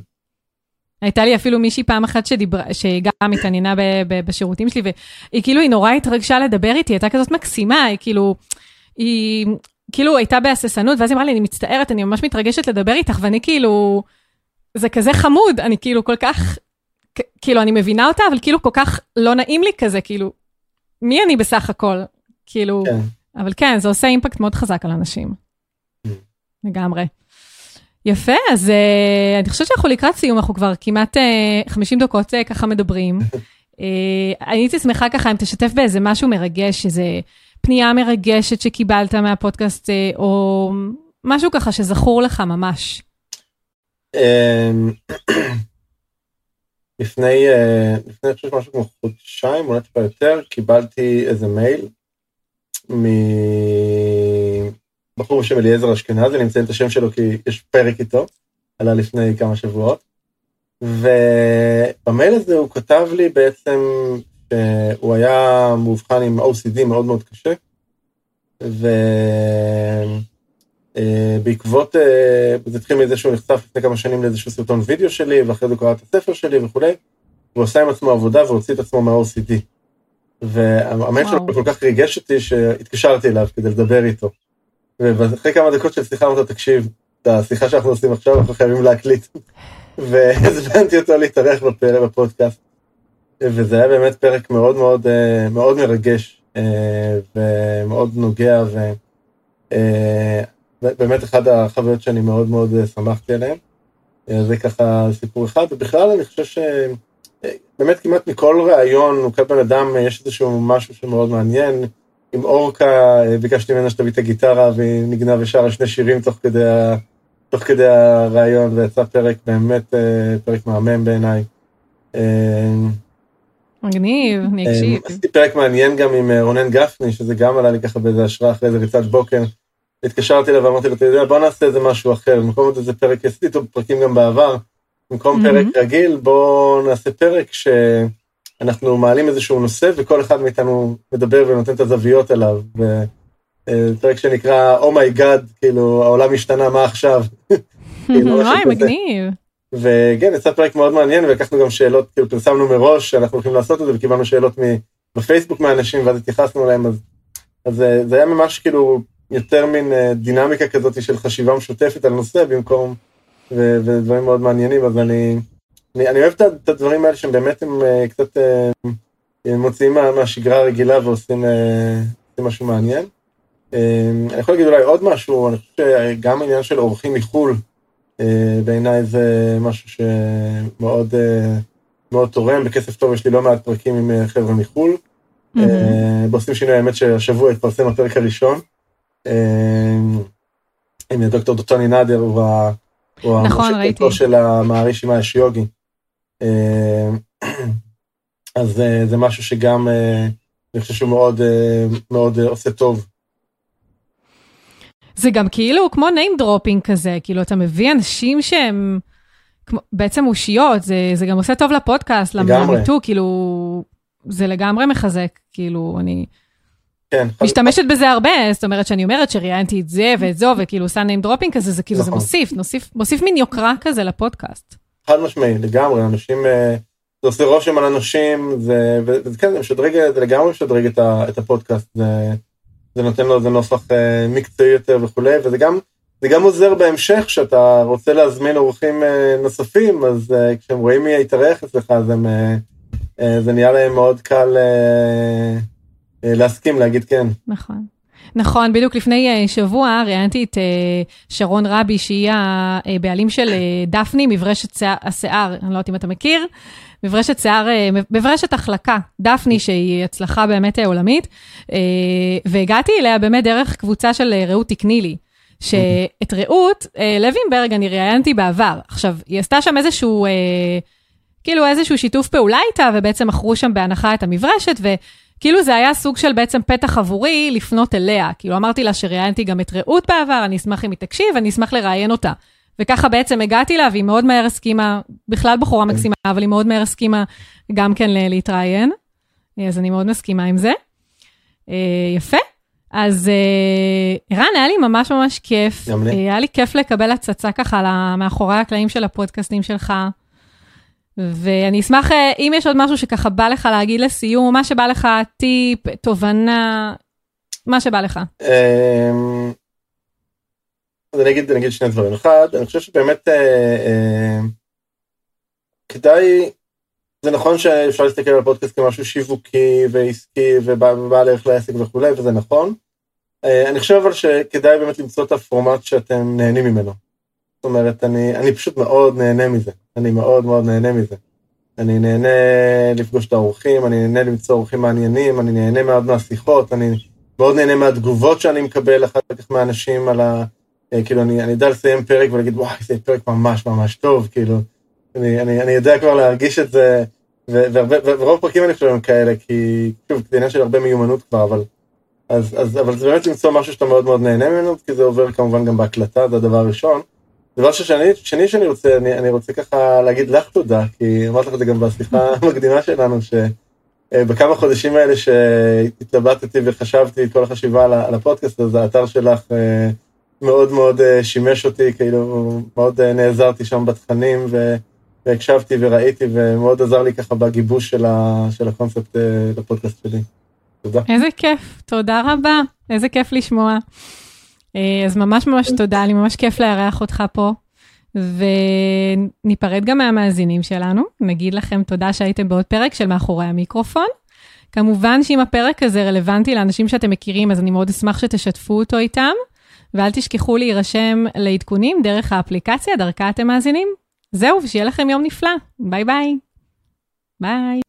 A: הייתה לי אפילו מישהי פעם אחת שדיברה, שגם התעניינה ב, ב, בשירותים שלי, והיא כאילו, היא נורא התרגשה לדבר איתי, הייתה כזאת מקסימה, היא כאילו, היא כאילו הייתה בהססנות, ואז היא אמרה לי, אני מצטערת, אני ממש מתרגשת לדבר איתך, ואני כאילו, זה כזה חמוד, אני כאילו כל כך, כאילו, אני מבינה אותה, אבל כאילו כל כך לא נעים לי כזה, כאילו, מי אני בסך הכל? כאילו,
B: כן.
A: אבל כן, זה עושה אימפקט מאוד חזק על אנשים.
B: Mm.
A: לגמרי. יפה, אז uh, אני חושבת שאנחנו לקראת סיום, אנחנו כבר כמעט uh, 50 דקות uh, ככה מדברים. *laughs* uh, הייתי שמחה ככה אם תשתף באיזה משהו מרגש, איזה פנייה מרגשת שקיבלת מהפודקאסט, uh, או משהו ככה שזכור לך ממש.
B: אמ, *clears throat* לפני, אה, לפני חושב משהו כמו חודשיים, אולי טיפה יותר, קיבלתי איזה מייל מבחור בשם אליעזר אשכנזי, אני מציין את השם שלו כי יש פרק איתו, עלה לפני כמה שבועות. ובמייל הזה הוא כתב לי בעצם שהוא היה מאובחן עם OCD מאוד מאוד קשה, ובעקבות, אה, זה התחיל מזה שהוא נחשף לפני כמה שנים לאיזשהו סרטון וידאו שלי, ואחרי זה הוא קרא את הספר שלי וכולי, הוא עשה עם עצמו עבודה והוציא את עצמו מה-OCD. והמייל שלו. כל כך ריגש אותי שהתקשרתי אליו כדי לדבר איתו. ואחרי כמה דקות של שיחה אמרתי לו, תקשיב, את השיחה שאנחנו עושים עכשיו אנחנו חייבים להקליט. *laughs* והזמנתי אותו להתארח בפ- בפודקאסט. וזה היה באמת פרק מאוד מאוד אה, מאוד מרגש אה, ומאוד נוגע ובאמת אחד החוויות שאני מאוד מאוד אה, שמחתי עליהן. אה, זה ככה סיפור אחד ובכלל אני חושב שבאמת כמעט מכל ראיון הוא כל בן אדם אה, יש איזשהו משהו שמאוד מעניין. עם אורקה אה, ביקשתי ממנה שתביא את הגיטרה והיא ניגנה ושרה שני שירים תוך כדי. תוך כדי הראיון ויצא פרק באמת אה, פרק מהמם בעיניי. אה,
A: מגניב, אני
B: אה,
A: אקשיב.
B: עשיתי פרק מעניין גם עם אה, רונן גפני, שזה גם עלה לי ככה באיזה השראה אחרי איזה ריצת בוקר. התקשרתי אליו ואמרתי לו, אתה יודע, בוא נעשה איזה משהו אחר, במקום איזה פרק, עשיתי איתו פרקים גם בעבר, במקום
A: מהמם.
B: פרק רגיל, בוא נעשה פרק שאנחנו מעלים איזשהו נושא וכל אחד מאיתנו מדבר ונותן את הזוויות עליו. ו- אה, פרק שנקרא oh my God, כאילו העולם השתנה, מה עכשיו? *laughs* כאילו,
A: וואי. מגניב.
B: וכן, יצא פרק מאוד מעניין, ולקחנו גם שאלות, כאילו פרסמנו מראש שאנחנו הולכים לעשות את זה, וקיבלנו שאלות בפייסבוק מהאנשים, ואז התייחסנו אליהם, אז, אז אה, זה היה ממש כאילו יותר מין אה, דינמיקה כזאת של חשיבה משותפת על נושא במקום, ו- ודברים מאוד מעניינים, אז אני, אני, אני אוהב את את הדברים האלה שהם באמת הם אה, קצת אה, הם מוציאים מה, מהשגרה הרגילה ועושים עושים משהו מעניין. אני יכול להגיד אולי עוד משהו, אני חושב שגם העניין של אורחים מחו"ל, בעיניי זה משהו שמאוד מאוד תורם, בכסף טוב יש לי לא מעט פרקים עם חבר'ה מחו"ל. אה, בעושים שינוי, האמת שהשבוע התפרסם הפרק הראשון. אה, עם דוקטור דוטוני נאדר, הוא ה- הוא
A: נכון,
B: המשה
A: ראיתי.
B: של המעריש עם האש יוגי. אה, *clears throat* אז אה, זה משהו שגם, אה, אני חושב שהוא מאוד אה, מאוד עושה טוב.
A: זה גם כאילו כמו name dropping כזה, כאילו אתה מביא אנשים שהם כמו, בעצם אושיות, זה, זה גם עושה טוב לפודקאסט. למיטו, כאילו, זה לגמרי מחזק, כאילו, אני
B: כן,
A: משתמשת בזה הרבה, זאת אומרת שאני אומרת שראיינתי את זה ואת זו, וכאילו עושה name dropping כזה, זה כאילו, זה
B: נכון.
A: מוסיף, מוסיף, מוסיף מין יוקרה כזה לפודקאסט.
B: חד משמעי, לגמרי, אנשים, אה, זה עושה רושם על אנשים, זה, וזה כן, זה משדרג, זה לגמרי משדרג את, ה, את הפודקאסט, זה, זה נותן לו איזה נופח אה, מקצועי יותר וכולי, וזה גם זה גם עוזר בהמשך, שאתה רוצה להזמין אורחים אה, נוספים, אז כשהם רואים מי יתארח אצלך, אז הם, זה נהיה להם מאוד קל להסכים, להגיד כן.
A: נכון. נכון, בדיוק לפני אה, שבוע ראיינתי את אה, שרון רבי, שהיא הבעלים של אה, דפני, מברשת שיער- השיער, אני לא יודעת אם אתה מכיר, מברשת שיער, אה, מברשת החלקה, דפני, שהיא הצלחה באמת אה, עולמית, אה, והגעתי אליה באמת דרך קבוצה של אה, רעות תקני לי. שאת רעות אה, לוינברג אני ראיינתי בעבר. עכשיו, היא עשתה שם איזשהו, אה, כאילו איזשהו שיתוף פעולה איתה, ובעצם מכרו שם בהנחה את המברשת, וכאילו זה היה סוג של בעצם פתח עבורי לפנות אליה. כאילו אמרתי לה שראיינתי גם את רעות בעבר, אני אשמח אם היא תקשיב, אני אשמח לראיין אותה. וככה בעצם הגעתי אליה, והיא מאוד מהר הסכימה, בכלל בחורה מקסימה, אבל היא מאוד מהר הסכימה גם כן להתראיין. אז אני מאוד מסכימה עם זה. אה, יפה. אז אה, ערן, היה לי ממש ממש כיף.
B: גם לי.
A: אה, היה לי כיף לקבל הצצה ככה מאחורי הקלעים של הפודקאסטים שלך. ואני אשמח, אה, אם יש עוד משהו שככה בא לך להגיד לסיום, מה שבא לך, טיפ, תובנה, מה שבא לך.
B: אמ, אז אני אגיד, אני אגיד שני דברים. אחד, אני חושב שבאמת אה, אה, כדאי, זה נכון שאפשר להסתכל על פודקאסט כמשהו שיווקי ועסקי ובעל ערך לעסק וכולי, וזה נכון. אה, אני חושב אבל שכדאי באמת למצוא את הפורמט שאתם נהנים ממנו. זאת אומרת, אני, אני פשוט מאוד נהנה מזה. אני מאוד מאוד נהנה מזה. אני נהנה לפגוש את האורחים, אני נהנה למצוא אורחים מעניינים, אני נהנה מאוד מהשיחות, אני מאוד נהנה מהתגובות שאני מקבל אחר כך מהאנשים על ה... אה, כאילו, אני, אני יודע לסיים פרק ולהגיד, וואי, זה פרק ממש ממש טוב, כאילו, אני, אני, אני יודע כבר להרגיש את זה, ורוב הפרקים אני חושב הם כאלה, כי, שוב, זה עניין של הרבה מיומנות כבר, אבל, אז, אז, אבל זה באמת למצוא משהו שאתה מאוד מאוד נהנה ממנו, כי זה עובר כמובן גם בהקלטה, זה הדבר הראשון. דבר שני, שני שאני רוצה, אני, אני רוצה ככה להגיד לך תודה, כי אמרתי לך את זה גם בשיחה *laughs* המקדימה שלנו, שבכמה חודשים האלה שהתלבטתי וחשבתי את כל החשיבה על, הפודקאסט, אז האתר שלך אה, מאוד מאוד אה, שימש אותי, כאילו מאוד אה, נעזרתי שם בתכנים ו, והקשבתי וראיתי, ומאוד עזר לי ככה בגיבוש של, ה, של הקונספט אה, לפודקאסט שלי. תודה.
A: איזה כיף, תודה רבה, איזה כיף לשמוע. אה, אז ממש ממש תודה, לי ממש כיף לארח אותך פה. וניפרד גם מהמאזינים שלנו, נגיד לכם תודה שהייתם בעוד פרק של מאחורי המיקרופון. כמובן שאם הפרק הזה רלוונטי לאנשים שאתם מכירים, אז אני מאוד אשמח שתשתפו אותו איתם, ואל תשכחו להירשם לעדכונים דרך האפליקציה, דרכה אתם מאזינים. זהו, ושיהיה לכם יום נפלא. ביי ביי. ביי.